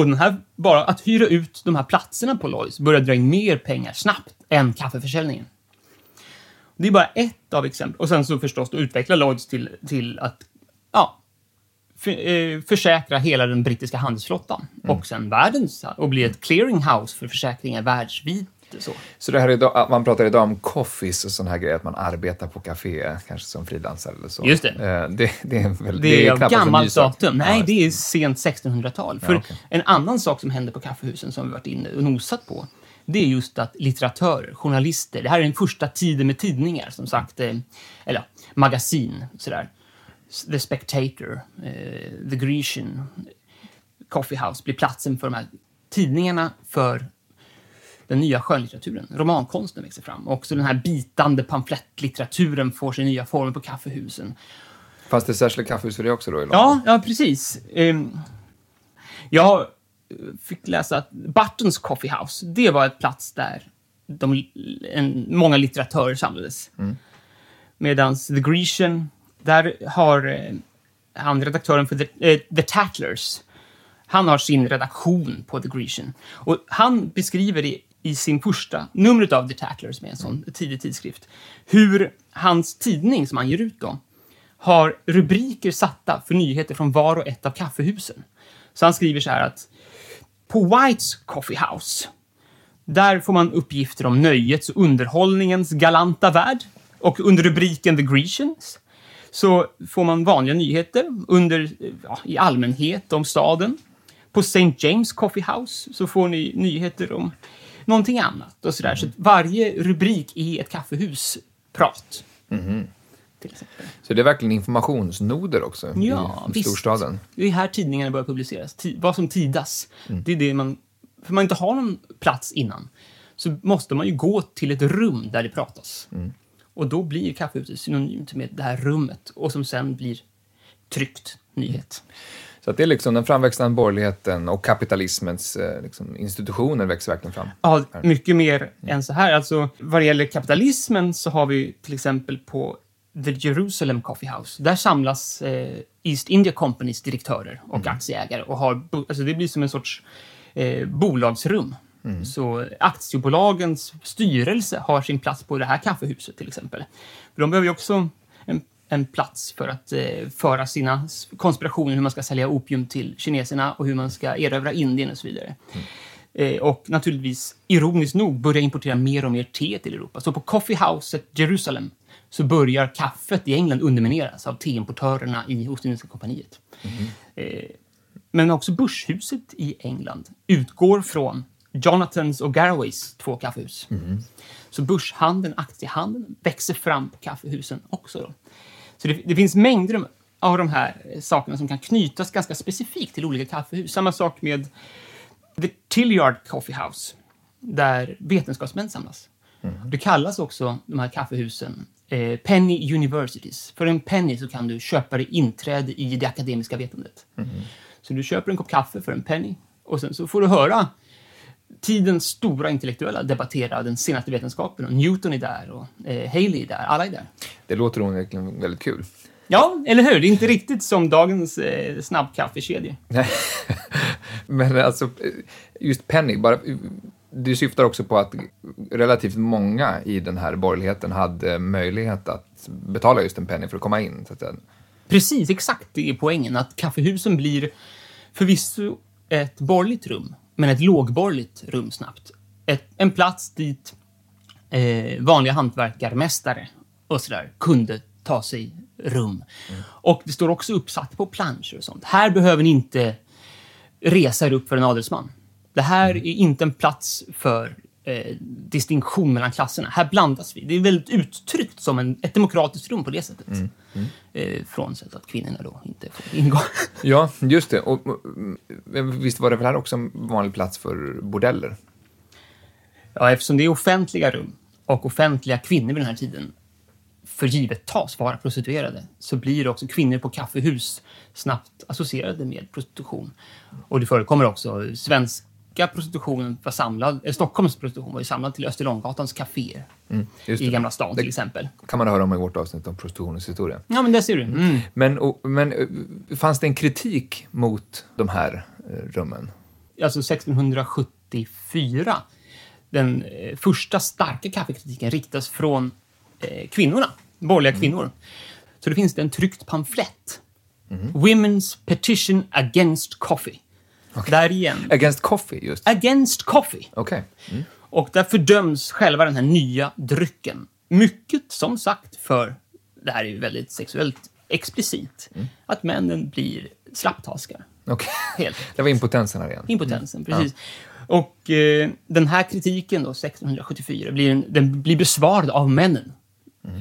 Och den här, bara att hyra ut de här platserna på Lloyds börjar dra in mer pengar snabbt än kaffeförsäljningen. Det är bara ett av exemplen. Och sen så förstås då utveckla Lloyds till, till att ja, för, eh, försäkra hela den brittiska handelsflottan och sen världens och bli ett clearinghouse för försäkringar världsvid. Så. Så det här är idag, att man pratar idag om coffees och sådana här grejer, att man arbetar på café, kanske som frilansare eller så. Just det. Eh, det, det är väl, Det är, knappast en ny gammalt datum. Nej, Ja, det är sent 1600-tal. För Ja, okej. en annan sak som händer på kaffehusen som vi varit inne och nosat på, det är just att literatörer, journalister, det här är den första tiden med tidningar, som sagt, eh, eller magasin, sådär. The Spectator, eh, The Grecian, Coffee House blir platsen för de här tidningarna för den nya skönlitteraturen. Romankonsten växer fram. Och också den här bitande pamflettlitteraturen får sin nya former på kaffehusen. Fanns det särskilda kaffehus för det också då? Ja, ja precis. Ehm, jag fick läsa att Buttons Coffee House, det var ett plats där de, en, många litteratörer samlades. Medan The Grecian, där har eh, han, redaktören för The, eh, The Tattlers, han har sin redaktion på The Grecian. Och han beskriver i, i sin första numret av The Tattlers, som är en sån tidig tidskrift, hur hans tidning, som han ger ut då, har rubriker satta för nyheter från var och ett av kaffehusen. Så han skriver så här att på Whites Coffee House, där får man uppgifter om nöjets och underhållningens galanta värld. Och under rubriken The Grecians så får man vanliga nyheter under, ja, i allmänhet om staden. På St. James Coffee House så får ni nyheter om någonting annat och sådär. Så varje rubrik är ett kaffehusprat. Exempel. Så det är verkligen informationsnoder också Ja, i visst. storstaden? Det är här tidningarna börjar publiceras. Ti- vad som tidas. Det är det man... För man inte har någon plats innan så måste man ju gå till ett rum där det pratas. Och då blir kaffehuset synonymt med det här rummet och som sen blir tryckt nyhet. Så att det är liksom den framväxande borgerligheten och kapitalismens eh, liksom, institutioner växer verkligen fram. Ja, mycket mer än så här. Alltså, vad det gäller kapitalismen så har vi till exempel på The Jerusalem Coffee House. Där samlas eh, East India Companys direktörer och aktieägare och har, alltså det blir som en sorts eh, bolagsrum. Så aktiebolagens styrelse har sin plats på det här kaffehuset till exempel. För de behöver ju också en, en plats för att eh, föra sina konspirationer, hur man ska sälja opium till kineserna och hur man ska erövra Indien och så vidare. Eh, och naturligtvis, ironiskt nog, börjar importera mer och mer te till Europa. Så på Coffee Houset Jerusalem så börjar kaffet i England undermineras av teimportörerna i Ostindiska kompaniet. Eh, men också Börshuset i England utgår från Jonathans och Garraways två kaffehus. Så börshandeln, aktiehandeln, växer fram på kaffehusen också. Då. Så det, det finns mängder av de här sakerna som kan knytas ganska specifikt till olika kaffehus. Samma sak med The Tillyard Coffee House, där vetenskapsmän samlas. Det kallas också, de här kaffehusen, eh, Penny Universities. För en penny så kan du köpa dig inträde i det akademiska vetandet. Så du köper en kopp kaffe för en penny och sen så får du höra tidens stora intellektuella debattera den senaste vetenskapen. Och Newton är där och eh, Haley är där. Alla är där. Det låter onekligen väldigt kul. Ja, eller hur? Det är inte riktigt som dagens eh, snabbkaffekedjor. Men alltså, eh, just Penny, bara, det syftar också på att relativt många i den här borgerligheten hade möjlighet att betala just en penny för att komma in. Så att säga. Precis, exakt det är poängen. Att kaffehusen blir förvisso ett borgerligt rum, men ett lågborgerligt rum snabbt. Ett, en plats dit eh, vanliga hantverkarmästare och sådär kunde ta sig rum. Och det står också uppsatt på planscher och sånt. Här behöver ni inte resa er upp för en adelsman. Det här är inte en plats för eh, distinktion mellan klasserna. Här blandas vi. Det är väldigt uttryckt som en, ett demokratiskt rum på det sättet. Eh, frånsett att kvinnorna då inte får ingå. Ja, just det. Och, och, men visst var det väl här också en vanlig plats för bordeller? Ja, eftersom det är offentliga rum och offentliga kvinnor vid den här tiden för givet tas vara prostituerade så blir också kvinnor på kaffehus snabbt associerade med prostitution. Och det förekommer också svenska prostitutionen var samlad, eh, Stockholms prostitution var ju samlad till Österlånggatans kaféer Just i det. Gamla stan till exempel. kan man höra om i vårt avsnitt om prostitutionens historia. Ja, men det ser du. Mm. Men, och, men eh, fanns det en kritik mot de här eh, rummen? Alltså 1674, den eh, första starka kaffekritiken riktas från eh, kvinnorna, borgerliga kvinnor. Så det finns det en tryckt pamflett. Women's Petition Against Coffee. Där igen. Against coffee, just. Against Coffee. Okej. Mm. Och där fördöms själva den här nya drycken. Mycket, som sagt, för det här är ju väldigt sexuellt explicit. Att männen blir slapptaskar. Okej. Helt Det var impotensen här igen. Impotensen, precis. Och eh, den här kritiken då, 1674, blir, en, den blir besvarad av männen.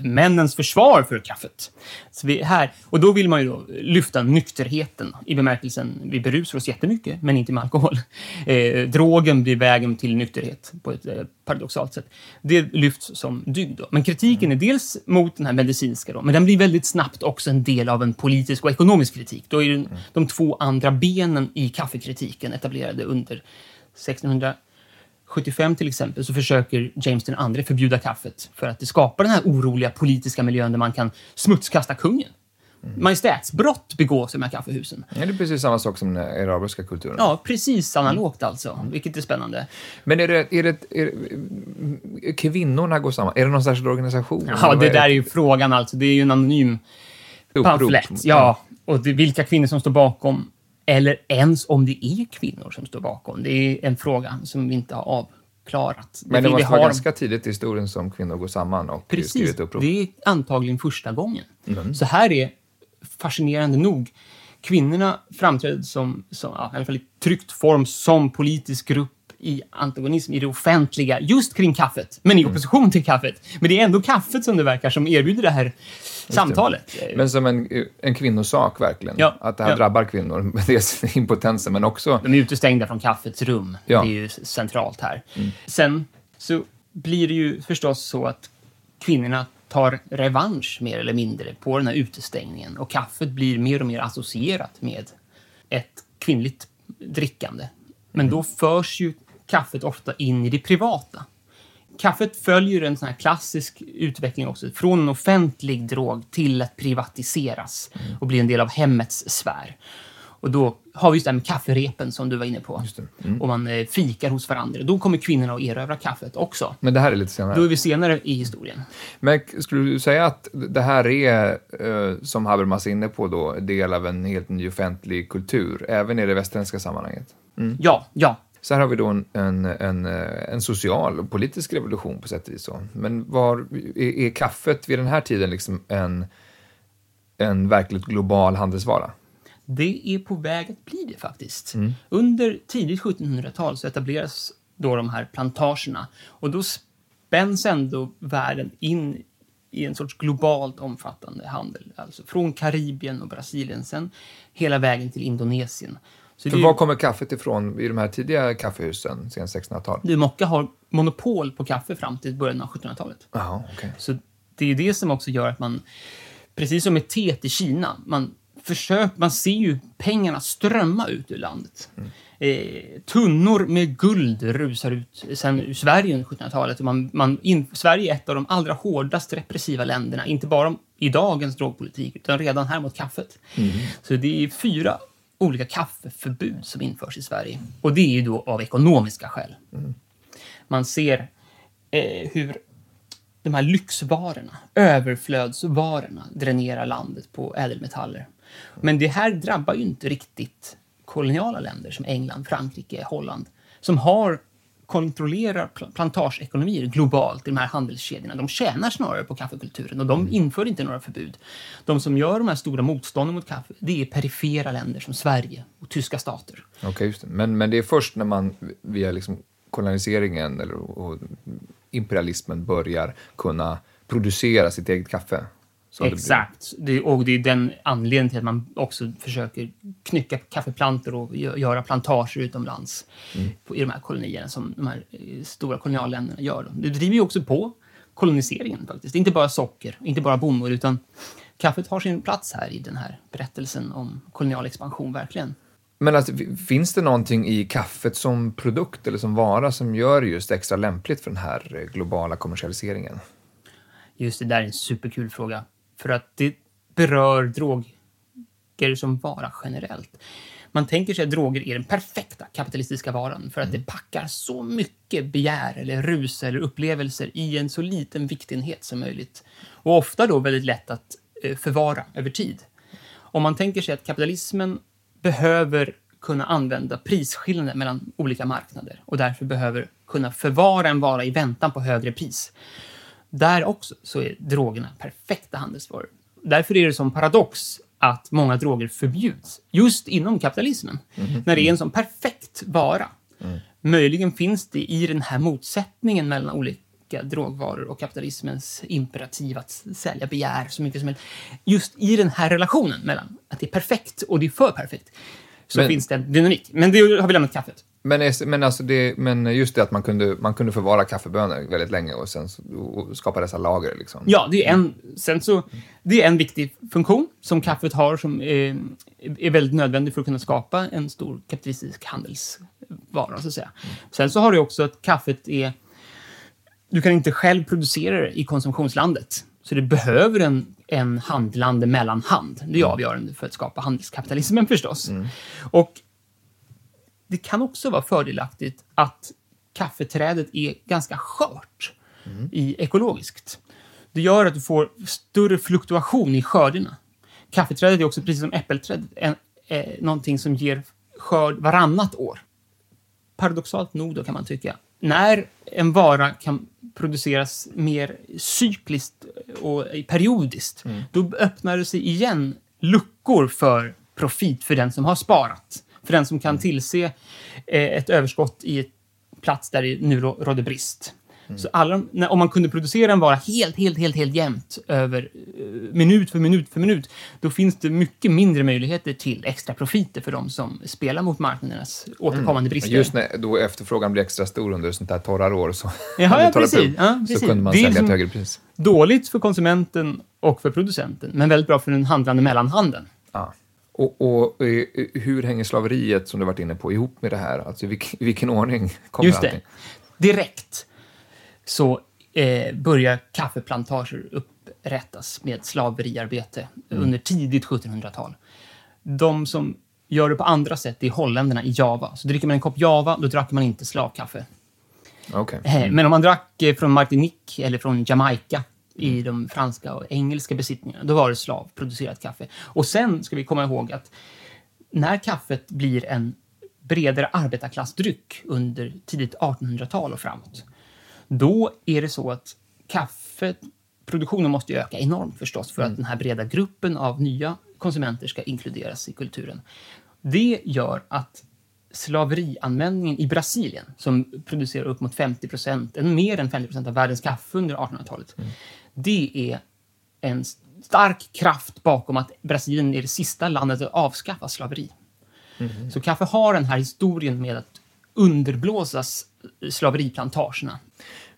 Männens försvar för kaffet. Så vi, här, och då vill man ju då lyfta nykterheten i bemärkelsen vi berusar oss jättemycket, men inte med alkohol. Eh, drogen blir vägen till nykterhet på ett eh, paradoxalt sätt. Det lyfts som dygd. Då. Men kritiken är dels mot den här medicinska, då, men den blir väldigt snabbt också en del av en politisk och ekonomisk kritik. Då är det de två andra benen i kaffekritiken etablerade under 1600 1675 till exempel så försöker James II förbjuda kaffet för att det skapar den här oroliga politiska miljön där man kan smutskasta kungen. Majestätsbrott begås i de här kaffehusen. Ja, det är precis samma sak som den arabiska kulturen. Ja, precis analogt alltså, vilket är spännande. Men är det, är det, är det, kvinnorna går samman? Är det någon särskild organisation? Ja, det är där är ju frågan alltså. Det är ju en anonym pamflett. Ja, och det, vilka kvinnor som står bakom, eller ens om det är kvinnor som står bakom. Det är en fråga som vi inte har avklarat. Men det måste vara har- ganska tidigt i historien som kvinnor går samman och skriver Precis, ett upprop. det är antagligen första gången. Mm. Så här är fascinerande nog. Kvinnorna framträdde som, som ja, i alla fall i tryckt form, som politisk grupp i antagonism i det offentliga, just kring kaffet, men i Mm. opposition till kaffet. Men det är ändå kaffet som det verkar som erbjuder det här samtalet. Men som en, en kvinnosak verkligen. Ja, Att det här ja. drabbar kvinnor. Dels impotensen, men också... De är utestängda från kaffets rum. Ja. Det är ju centralt här. Sen så blir det ju förstås så att kvinnorna tar revansch mer eller mindre på den här utestängningen och kaffet blir mer och mer associerat med ett kvinnligt drickande. Men då förs ju kaffet ofta in i det privata. Kaffet följer en sån här klassisk utveckling också, från en offentlig drog till att privatiseras och bli en del av hemmets sfär. Och då har vi just det här med kafferepen som du var inne på. Och man eh, fikar hos varandra. Då kommer kvinnorna att erövra kaffet också. Men det här är lite senare. Då är vi senare i historien. Men skulle du säga att det här är, eh, som Habermas är inne på då, del av en helt ny offentlig kultur, även i det västerländska sammanhanget? Ja, ja. Så här har vi då en, en, en, en social och politisk revolution på sätt och vis. Så. Men var, är, är kaffet vid den här tiden liksom en, en verkligt global handelsvara? Det är på väg att bli det faktiskt. Under tidigt 1700-tal så etableras då de här plantagerna och då spänns ändå världen in i en sorts globalt omfattande handel. Alltså från Karibien och Brasilien sen hela vägen till Indonesien. Så För var kommer kaffet ifrån i de här tidiga kaffehusen, sen 1600-tal? det, Mocka har monopol på kaffe fram till början av 1700-talet. Jaha, okej. Så det är det som också gör att man, precis som med teet i Kina, man försöker, man ser ju pengarna strömma ut ur landet. Eh, tunnor med guld rusar ut sen ur Sverige under 1700-talet. Och Man, man in, Sverige är ett av de allra hårdast repressiva länderna, inte bara i dagens drogpolitik, utan redan här mot kaffet. Så det är fyra olika kaffeförbud som införs i Sverige. Och det är ju då av ekonomiska skäl. Man ser eh, hur de här lyxvarorna, överflödsvarorna, dränerar landet på ädelmetaller. Men det här drabbar ju inte riktigt koloniala länder som England, Frankrike, Holland, som har kontrollerar pl- plantageekonomier globalt i de här handelskedjorna. De tjänar snarare på kaffekulturen och de inför inte några förbud. De som gör de här stora motstånden mot kaffe, det är perifera länder som Sverige och tyska stater. Okej, just det. Men, men det är först när man via liksom koloniseringen eller, och imperialismen börjar kunna producera sitt eget kaffe. Det blir. Exakt. Det, och det är den anledningen till att man också försöker knycka kaffeplantor och gö- göra plantager utomlands på, i de här kolonierna som de här eh, stora kolonialländerna gör. Då. Det driver ju också på koloniseringen faktiskt. Inte bara socker, inte bara bomull, utan kaffet har sin plats här i den här berättelsen om kolonial expansion, verkligen. Men alltså, fi- finns det någonting i kaffet som produkt eller som vara som gör det just extra lämpligt för den här eh, globala kommersialiseringen? Just det där är en superkul fråga. För att det berör droger som vara generellt. Man tänker sig att droger är den perfekta kapitalistiska varan för att det packar så mycket begär eller rus eller upplevelser i en så liten viktenhet som möjligt. Och ofta då väldigt lätt att eh, förvara över tid. Om man tänker sig att kapitalismen behöver kunna använda prisskillnader mellan olika marknader och därför behöver kunna förvara en vara i väntan på högre pris. Där också så är drogerna perfekta handelsvaror. Därför är det som paradox att många droger förbjuds just inom kapitalismen. När det är en sån perfekt vara. Möjligen finns det i den här motsättningen mellan olika drogvaror och kapitalismens imperativ att sälja begär så mycket som möjligt. Just i den här relationen mellan att det är perfekt och det är för perfekt så Men- finns det en dynamik. Men det har vi lämnat kaffet. Men, men, alltså det, men just det att man kunde, man kunde förvara kaffebönor väldigt länge och sen och skapa dessa lager. Liksom. Ja, det är en, sen så, det är en viktig funktion som kaffet har som är, är väldigt nödvändig för att kunna skapa en stor kapitalistisk handelsvara, så att säga. Sen så har du också att kaffet är... Du kan inte själv producera det i konsumtionslandet. Så det behöver en, en handlande mellanhand. Det är avgörande för att skapa handelskapitalismen förstås. Och det kan också vara fördelaktigt att kaffeträdet är ganska skört i ekologiskt. Det gör att du får större fluktuation i skörderna. Kaffeträdet är också, precis som äppelträdet, en, eh, någonting som ger skörd varannat år. Paradoxalt nog då kan man tycka. När en vara kan produceras mer cykliskt och periodiskt, då öppnar det sig igen luckor för profit för den som har sparat. För den som kan tillse eh, ett överskott i ett plats där det nu rå- råder brist. Så alla, när, om man kunde producera en vara helt, helt, helt, helt jämnt över eh, minut för minut för minut, då finns det mycket mindre möjligheter till extra profiter för de som spelar mot marknadernas återkommande brister. Just när då efterfrågan blir extra stor under sånt här torra år så, Jaha, ja, precis. prov, Ja, så precis. kunde man sälja liksom- högre pris. Dåligt för konsumenten och för producenten, men väldigt bra för den handlande mellanhanden. Ja. Och, och eh, hur hänger slaveriet, som du varit inne på, ihop med det här? Alltså i vilken, i vilken ordning kommer Just allting? det. Direkt så eh, börjar kaffeplantager upprättas med slaveriarbete under tidigt 1700-tal. De som gör det på andra sätt är holländarna i Java. Så dricker man en kopp Java, då drack man inte slavkaffe. Okej. Eh, Men om man drack eh, från Martinique eller från Jamaica i de franska och engelska besittningarna, då var det slavproducerat kaffe. Och sen ska vi komma ihåg att när kaffet blir en bredare arbetarklassdryck under tidigt 1800-tal och framåt, då är det så att kaffeproduktionen måste öka enormt förstås för att den här breda gruppen av nya konsumenter ska inkluderas i kulturen. Det gör att slaverianvändningen i Brasilien, som producerar upp mot 50 procent, mer än 50 procent av världens kaffe under 1800-talet, det är en stark kraft bakom att Brasilien är det sista landet att avskaffa slaveri. Så kaffe har den här historien med att underblåsas slaveriplantagerna.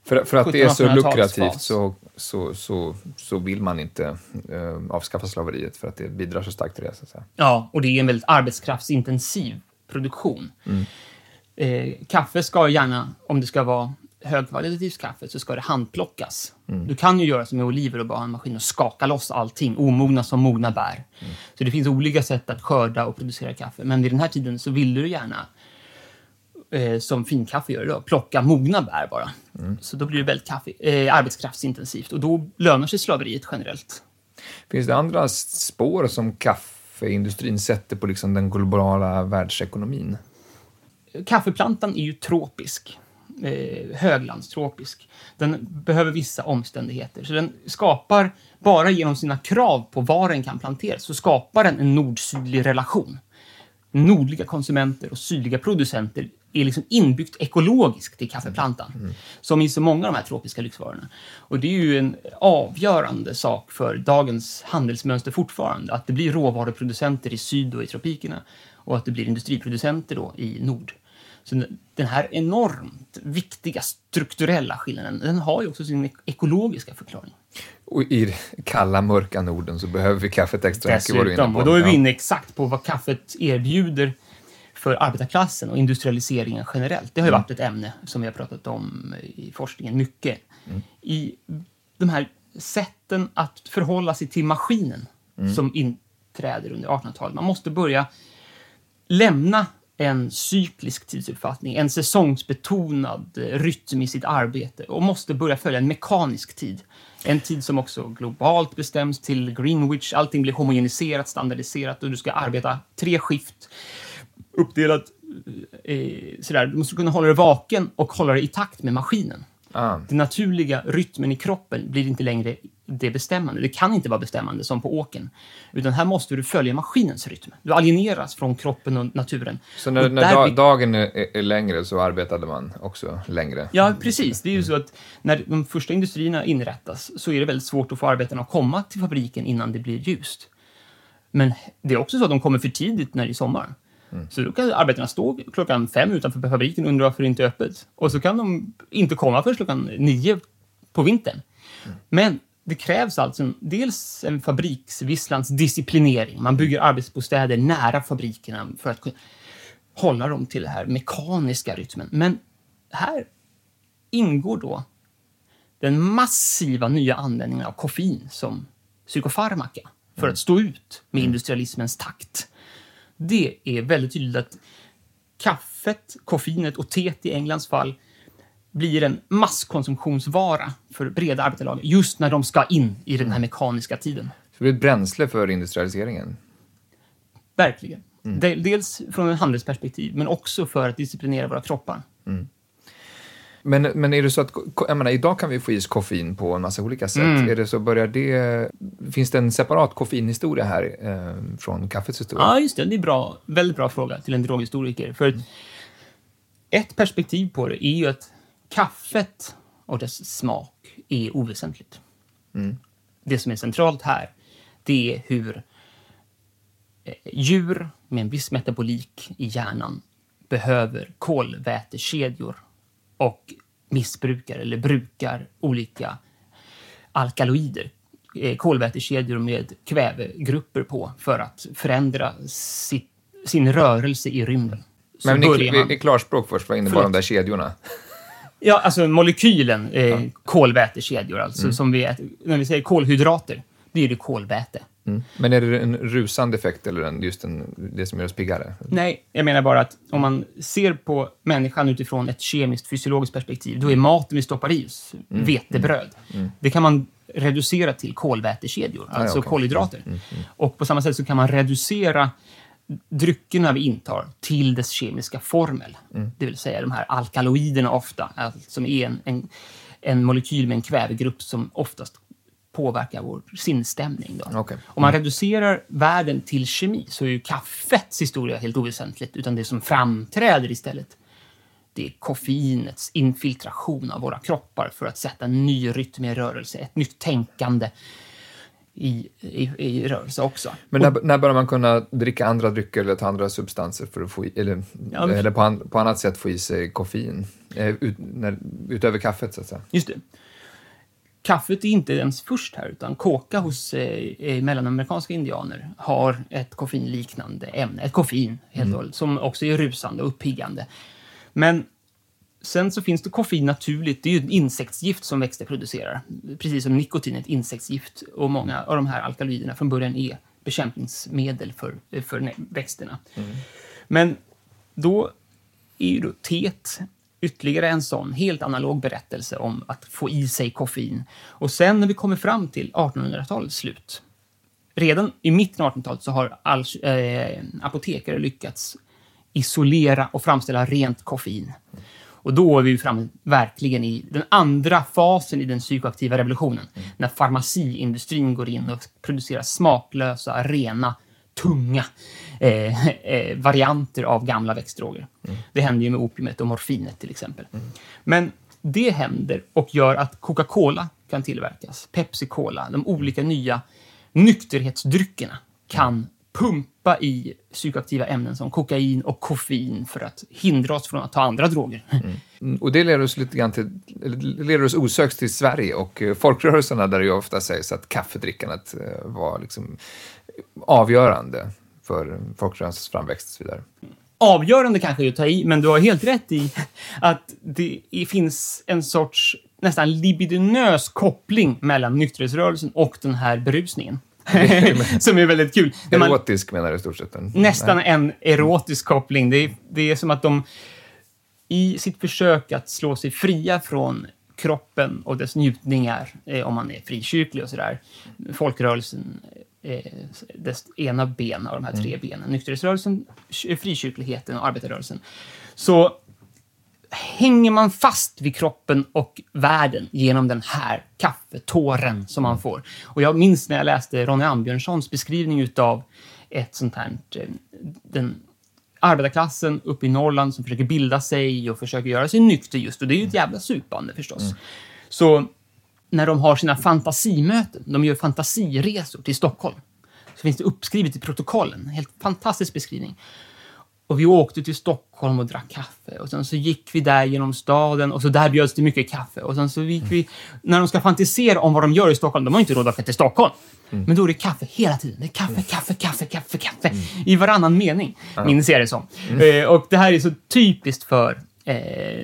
För, för att det är så 1700-talsfas. lukrativt så, så, så, så vill man inte eh, avskaffa slaveriet för att det bidrar så starkt till det. Så att säga. Ja, och det är en väldigt arbetskraftsintensiv produktion. Eh, kaffe ska gärna, om det ska vara högkvalitativt kaffe, så ska det handplockas. Du kan ju göra som med oliver och bara ha en maskin och skaka loss allting, omogna som mogna bär. Så det finns olika sätt att skörda och producera kaffe. Men vid den här tiden så ville du gärna, eh, som finkaffe gör idag, plocka mogna bär bara. Så då blir det väldigt kaffe, eh, arbetskraftsintensivt och då lönar sig slaveriet generellt. Finns det andra spår som kaffeindustrin sätter på liksom den globala världsekonomin? Kaffeplantan är ju tropisk. Eh, höglandstropisk. Den behöver vissa omständigheter. Så den skapar, bara genom sina krav på var den kan planteras, så skapar den en nord-sydlig relation. Nordliga konsumenter och sydliga producenter är liksom inbyggt ekologiskt i kaffeplantan. Som i så många av de här tropiska lyxvarorna. Och det är ju en avgörande sak för dagens handelsmönster fortfarande. Att det blir råvaruproducenter i syd och i tropikerna och att det blir industriproducenter då i nord. Så den- här enormt viktiga strukturella skillnaden, den har ju också sin ek- ekologiska förklaring. Och i kalla, mörka Norden så behöver vi kaffet extra mycket, Dessutom, och då är vi inne exakt på vad kaffet erbjuder för arbetarklassen och industrialiseringen generellt. Det har ju varit ett ämne som vi har pratat om i forskningen mycket. I de här sätten att förhålla sig till maskinen som inträder under 1800-talet. Man måste börja lämna en cyklisk tidsuppfattning, en säsongsbetonad eh, rytm i sitt arbete och måste börja följa en mekanisk tid. En tid som också globalt bestäms till Greenwich. Allting blir homogeniserat, standardiserat och du ska arbeta tre skift uppdelat eh, eh sådär. Du måste kunna hålla dig vaken och hålla dig i takt med maskinen. Ah. Den naturliga rytmen i kroppen blir inte längre det bestämmande. Det kan inte vara bestämmande som på åken. Utan här måste du följa maskinens rytm. Du alieneras från kroppen och naturen. Så när, när där da, blir- dagen är, är längre så arbetade man också längre? Ja, precis. Det är ju så att när de första industrierna inrättas så är det väldigt svårt att få arbetarna att komma till fabriken innan det blir ljust. Men det är också så att de kommer för tidigt när det är sommar. Så då kan arbetarna stå klockan fem utanför fabriken och undra varför det inte är öppet. Och så kan de inte komma förrän klockan nio på vintern. Men det krävs alltså dels en fabriksvisslans disciplinering. Man bygger arbetsbostäder nära fabrikerna för att kunna hålla dem till den här mekaniska rytmen. Men här ingår då den massiva nya användningen av koffein som psykofarmaka för att stå ut med industrialismens takt. Det är väldigt tydligt att kaffet, koffeinet och teet i Englands fall blir en masskonsumtionsvara för breda arbetarlager just när de ska in i den här mekaniska tiden. Så det blir ett bränsle för industrialiseringen? Verkligen. De- Dels från ett handelsperspektiv, men också för att disciplinera våra kroppar. Men, men är det så att, jag menar, idag kan vi få i oss koffein på en massa olika sätt. Mm. Är det så, börjar det, finns det en separat koffeinhistoria här eh, från kaffets historia? Ja, just det. Det är bra. Väldigt bra fråga till en droghistoriker. För ett perspektiv på det är ju att kaffet och dess smak är oväsentligt. Det som är centralt här, det är hur eh, djur med en viss metabolik i hjärnan behöver kolvätekedjor och missbrukar eller brukar olika alkaloider, eh, kolvätekedjor med kvävegrupper på för att förändra sitt, sin rörelse i rymden. Så men i, man- i, klarspråk först, vad innebar Förlåt. de där kedjorna? Ja, alltså molekylen eh, kolvätekedjor, alltså Mm. som vi äter. När vi säger kolhydrater, det är det kolväte. Men är det en rusande effekt eller en, just en, det som gör oss piggare? Nej, jag menar bara att om man ser på människan utifrån ett kemiskt, fysiologiskt perspektiv, då är maten vi stoppar i oss vetebröd. Det kan man reducera till kolvätekedjor, alltså okej. kolhydrater. Och på samma sätt så kan man reducera dryckerna vi intar till dess kemiska formel. Det vill säga de här alkaloiderna ofta, alltså, som är en, en, en molekyl med en kvävegrupp som oftast påverkar vår sinnesstämning. Då. Okej. Om man reducerar världen till kemi så är ju kaffets historia helt oväsentligt, utan det som framträder istället det är koffeinets infiltration av våra kroppar för att sätta en ny rytm i rörelse, ett nytt tänkande i, i, i rörelse också. Men när, när börjar man kunna dricka andra drycker eller ta andra substanser för att få i, eller, Ja, men- eller på, an, på annat sätt få i sig koffein? Eh, ut, när, utöver kaffet, så att säga. Just det. Kaffet är inte ens först här, utan koka hos eh, eh, mellanamerikanska indianer har ett koffeinliknande ämne, ett koffein helt och hållet, som också är rusande och uppiggande. Men sen så finns det koffein naturligt, det är ju ett insektsgift som växter producerar. Precis som nikotin är ett insektsgift och många av de här alkaloiderna från början är bekämpningsmedel för, för växterna. Men då är ju då teet ytterligare en sån helt analog berättelse om att få i sig koffein. Och sen när vi kommer fram till 1800-talets slut, redan i mitten av 1800-talet så har all, eh, apotekare lyckats isolera och framställa rent koffein. Och då är vi framme verkligen i den andra fasen i den psykoaktiva revolutionen. När farmaciindustrin går in och producerar smaklösa, rena, tunga eh, eh, varianter av gamla växtdroger. Det händer ju med opiumet och morfinet till exempel. Men det händer och gör att Coca-Cola kan tillverkas, Pepsi Cola, de olika nya nykterhetsdryckerna kan pumpa i psykoaktiva ämnen som kokain och koffein för att hindra oss från att ta andra droger. Mm, Och det leder oss lite grann till, leder oss osökt till Sverige och eh, folkrörelserna där det ju ofta sägs att kaffedrickandet eh, var liksom avgörande för folkrörelsens framväxt och så vidare. avgörande kanske är att ta i, men du har helt rätt i att det finns en sorts nästan libidinös koppling mellan nykterhetsrörelsen och den här berusningen. Som är väldigt kul. När man- Erotisk menar du i stort sett? Nästan en erotisk koppling. Det är, det är som att de i sitt försök att slå sig fria från kroppen och dess njutningar, eh, om man är frikyrklig och sådär, folkrörelsen eh, dess ena ben av de här tre benen, nykterhetsrörelsen, ky- frikyrkligheten och arbetarrörelsen, så hänger man fast vid kroppen och världen genom den här kaffetåren som man får. Och jag minns när jag läste Ronny Ambjörnssons beskrivning utav ett sånt här, eh, den arbetarklassen uppe i Norrland som försöker bilda sig och försöker göra sig nykter just. Och det är ju ett jävla supande förstås. Så när de har sina fantasimöten, de gör fantasiresor till Stockholm, så finns det uppskrivet i protokollen. En helt fantastisk beskrivning. Och vi åkte till Stockholm och drack kaffe. Och sen så gick vi där genom staden och så där bjöds det mycket kaffe. Och sen så gick vi... När de ska fantisera om vad de gör i Stockholm, de har inte råd att åka till Stockholm. Men då är det kaffe hela tiden. Det är kaffe, kaffe, kaffe, kaffe, kaffe. I varannan mening, minns jag det som. Eh, och det här är så typiskt för eh,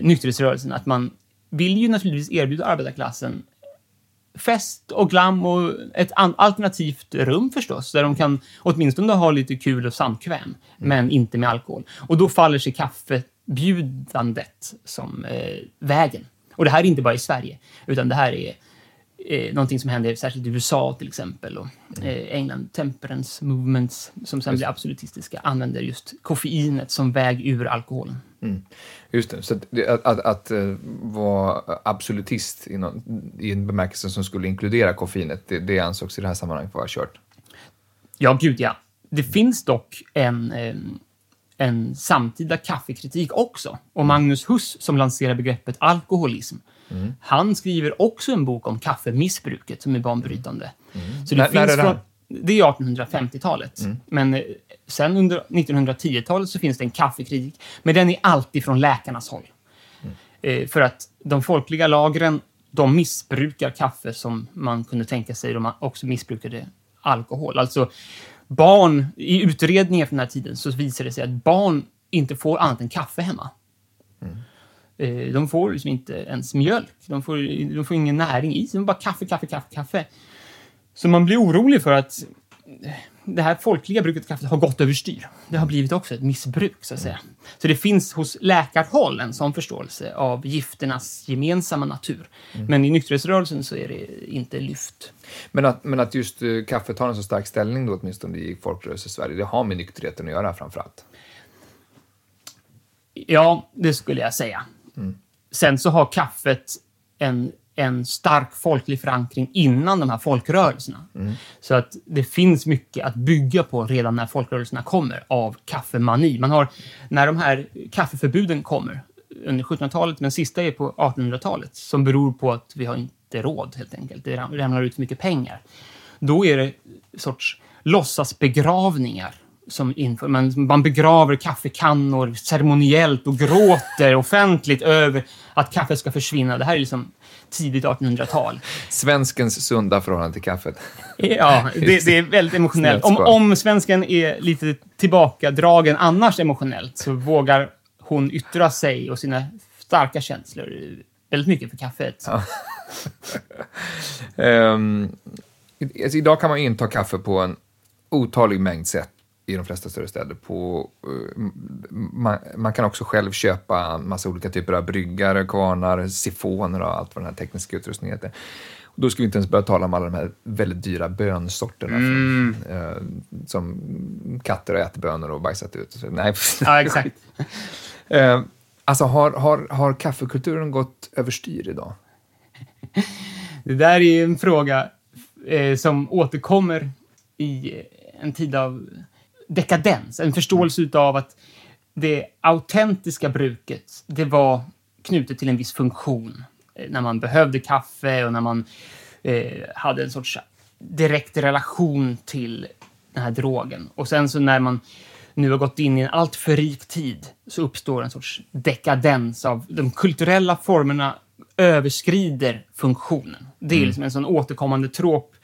nykterhetsrörelsen att man vill ju naturligtvis erbjuda arbetarklassen fest och glam och ett alternativt rum förstås, där de kan åtminstone ha lite kul och samkväm, men inte med alkohol. Och då faller sig kaffebjudandet som eh, vägen. Och det här är inte bara i Sverige, utan det här är eh, någonting som händer särskilt i USA till exempel och eh, England, temperance movements som sen blir absolutistiska, använder just koffeinet som väg ur alkoholen. Just det, så att, att, att, eh, vara absolutist i, någon, i en bemärkelse som skulle inkludera koffeinet, det, det ansågs i det här sammanhanget vara kört. Ja, gud ja. Det finns dock en, eh, en samtida kaffekritik också. Och Magnus Huss, som lanserar begreppet alkoholism, han skriver också en bok om kaffemissbruket som är banbrytande. Så det, När- när finns är det från, det är 1850-talet. Men eh, sen under 1910-talet så finns det en kaffekritik, men den är alltid från läkarnas håll. Eh, för att de folkliga lagren, de missbrukar kaffe som man kunde tänka sig de också missbrukade alkohol. Alltså barn, i utredningar från den här tiden så visar det sig att barn inte får annat än kaffe hemma. Eh, De får liksom inte ens mjölk. De får, de får ingen näring i sig. De bara kaffe, kaffe, kaffe, kaffe. Så man blir orolig för att eh, det här folkliga bruket av kaffet har gått överstyr. Det har blivit också ett missbruk, så att säga. Så det finns hos läkarhåll en sån förståelse av gifternas gemensamma natur. Men i nykterhetsrörelsen så är det inte lyft. Men att, men att just eh, kaffet har en så stark ställning då åtminstone i folkrörelse-Sverige, det har med nykterheten att göra framför allt. Ja, det skulle jag säga. Sen så har kaffet en, en stark folklig förankring innan de här folkrörelserna. Så att det finns mycket att bygga på redan när folkrörelserna kommer av kaffemani. Man har, när de här kaffeförbuden kommer under 1700-talet, men sista är på 1800-talet, som beror på att vi har inte råd helt enkelt. Det ram- ramlar ut för mycket pengar. Då är det sorts låtsasbegravningar som inför, man, man begraver kaffekannor ceremoniellt och gråter offentligt över att kaffet ska försvinna. Det här är liksom tidigt 1800-tal. Svenskens sunda förhållande till kaffet. Ja, det, det är väldigt emotionellt. Om, om svensken är lite tillbakadragen annars emotionellt så vågar hon yttra sig och sina starka känslor väldigt mycket för kaffet. I- alltså, idag kan man inta kaffe på en otalig mängd sätt i de flesta större städer. På, eh, man, man kan också själv köpa massa olika typer av bryggare, kvarnar, sifoner och allt vad den här tekniska utrustningen heter. Och då ska vi inte ens börja tala om alla de här väldigt dyra bönsorterna från, eh, som katter har ätit bönor och bajsat ut. Så, nej, Ja, exakt. Eh, alltså har, har, har kaffekulturen gått överstyr idag? Det där är en fråga eh, som återkommer i en tid av dekadens. En förståelse av att det autentiska bruket, det var knutet till en viss funktion. Eh, när man behövde kaffe och när man eh, hade en sorts direkt relation till den här drogen. Och sen så när man nu har gått in i en allt för rik tid så uppstår en sorts dekadens av de kulturella formerna överskrider funktionen. Det är liksom en sån återkommande trop.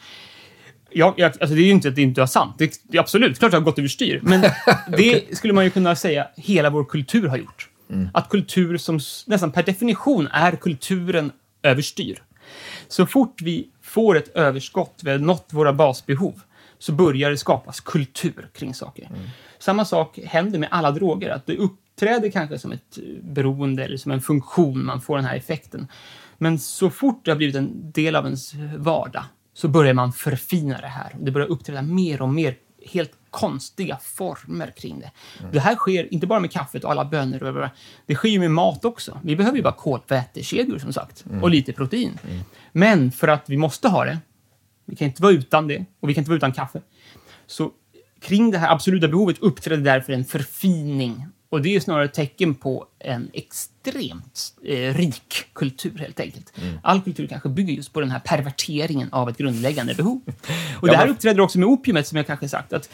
Jag, jag, alltså det är ju inte att det inte är sant. Det, det är absolut, klart det har gått överstyr. Men det skulle man ju kunna säga hela vår kultur har gjort. Att kultur som nästan per definition är kulturen överstyr. Så fort vi får ett överskott, vi har nått våra basbehov, så börjar det skapas kultur kring saker. Samma sak händer med alla droger, att det uppträder kanske som ett beroende eller som en funktion, man får den här effekten. Men så fort det har blivit en del av ens vardag, så börjar man förfina det här. Det börjar uppträda mer och mer helt konstiga former kring det. Det här sker inte bara med kaffet och alla bönor. Och det sker ju med mat också. Vi behöver ju bara kolvätekedjor som sagt och lite protein. Men för att vi måste ha det, vi kan inte vara utan det och vi kan inte vara utan kaffe. Så kring det här absoluta behovet uppträder därför en förfining. Och det är snarare ett tecken på en extremt eh, rik kultur helt enkelt. All kultur kanske bygger just på den här perverteringen av ett grundläggande behov. Och det här uppträder också med opiumet som jag kanske sagt. att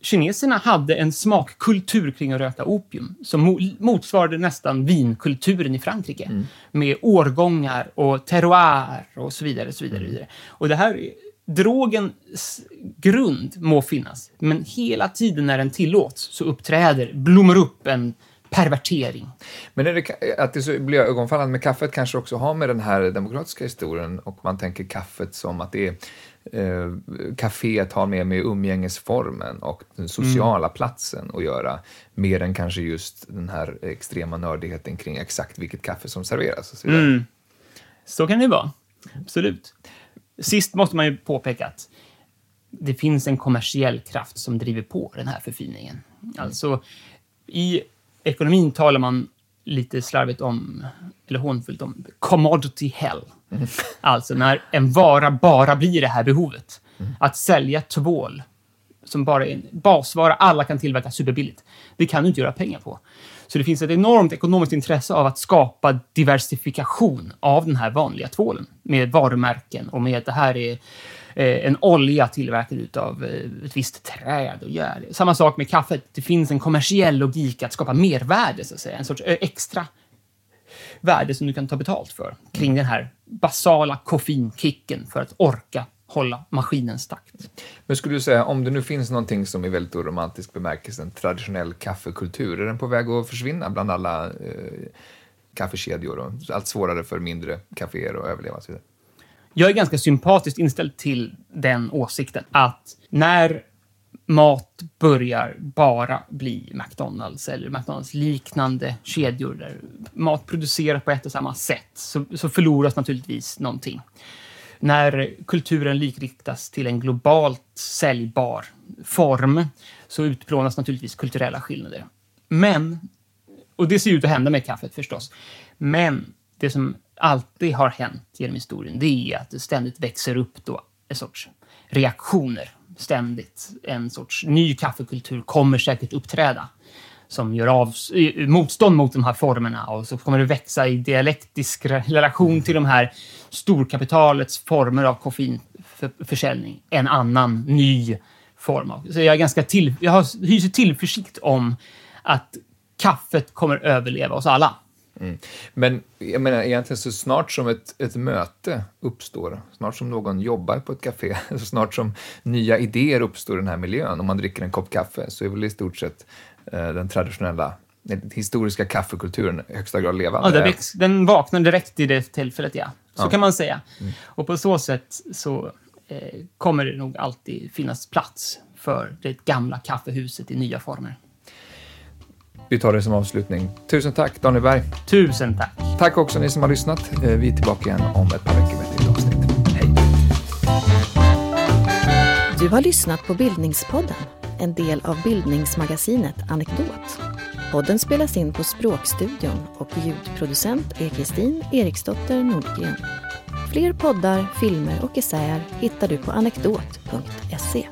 Kineserna hade en smakkultur kring att röka opium som mo- motsvarade nästan vinkulturen i Frankrike. Med årgångar och terroir och så vidare. Och, så vidare, vidare. och det här, drogens grund må finnas, men hela tiden när den tillåts så uppträder, blommar upp en pervertering. Men det att det så blir ögonfallande med kaffet kanske också har med den här demokratiska historien och man tänker kaffet som att det är eh, kaféet har mer med umgängesformen och den sociala platsen att göra mer än kanske just den här extrema nördigheten kring exakt vilket kaffe som serveras och så vidare. Så kan det vara. Absolut. Sist måste man ju påpeka att det finns en kommersiell kraft som driver på den här förfiningen. Alltså, i ekonomin talar man lite slarvigt om, eller hånfullt om, commodity hell. Alltså när en vara bara blir det här behovet. Att sälja tvål som bara är en basvara alla kan tillverka superbilligt. Det kan du inte göra pengar på. Så det finns ett enormt ekonomiskt intresse av att skapa diversifikation av den här vanliga tvålen med varumärken och med att det här är eh, en olja tillverkad av eh, ett visst träd och gör. Samma sak med kaffet. Det finns en kommersiell logik att skapa mervärde, så att säga. En sorts eh, extra värde som du kan ta betalt för kring den här basala koffeinkicken för att orka hålla maskinens takt. Men skulle du säga, om det nu finns någonting som i väldigt romantisk bemärkelse, en traditionell kaffekultur, är den på väg att försvinna bland alla eh, kaffekedjor och allt svårare för mindre kaféer att överleva? Så vidare? Jag är ganska sympatiskt inställd till den åsikten att när mat börjar bara bli McDonalds eller McDonalds-liknande kedjor där mat produceras på ett och samma sätt så, så förloras naturligtvis någonting. När kulturen likriktas till en globalt säljbar form så utplånas naturligtvis kulturella skillnader. Men och det ser ut att hända med kaffet förstås. Men det som alltid har hänt genom historien, det är att det ständigt växer upp då en sorts reaktioner. Ständigt. En sorts ny kaffekultur kommer säkert uppträda som gör av, motstånd mot de här formerna och så kommer det växa i dialektisk relation till de här storkapitalets former av koffeinförsäljning. En annan ny form av. Så jag är ganska till, jag har, hyser tillförsikt om att kaffet kommer överleva oss alla. Mm. Men jag menar egentligen så snart som ett, ett möte uppstår, snart som någon jobbar på ett café, så snart som nya idéer uppstår i den här miljön, om man dricker en kopp kaffe, så är väl i stort sett den traditionella, den historiska kaffekulturen i högsta grad levande. Ja, den, väx, den vaknar direkt i det tillfället, ja. Så Ja. kan man säga. Och på så sätt så eh, kommer det nog alltid finnas plats för det gamla kaffehuset i nya former. Vi tar det som avslutning. Tusen tack Daniel Berg. Tusen tack! Tack också ni som har lyssnat. Eh, Vi är tillbaka igen om ett par veckor med ett nytt avsnitt. Hej! Du har lyssnat på Bildningspodden, en del av bildningsmagasinet Anekdot. Podden spelas in på Språkstudion och ljudproducent är Kristin Eriksdotter Nordgren. Fler poddar, filmer och essäer hittar du på anekdot.se.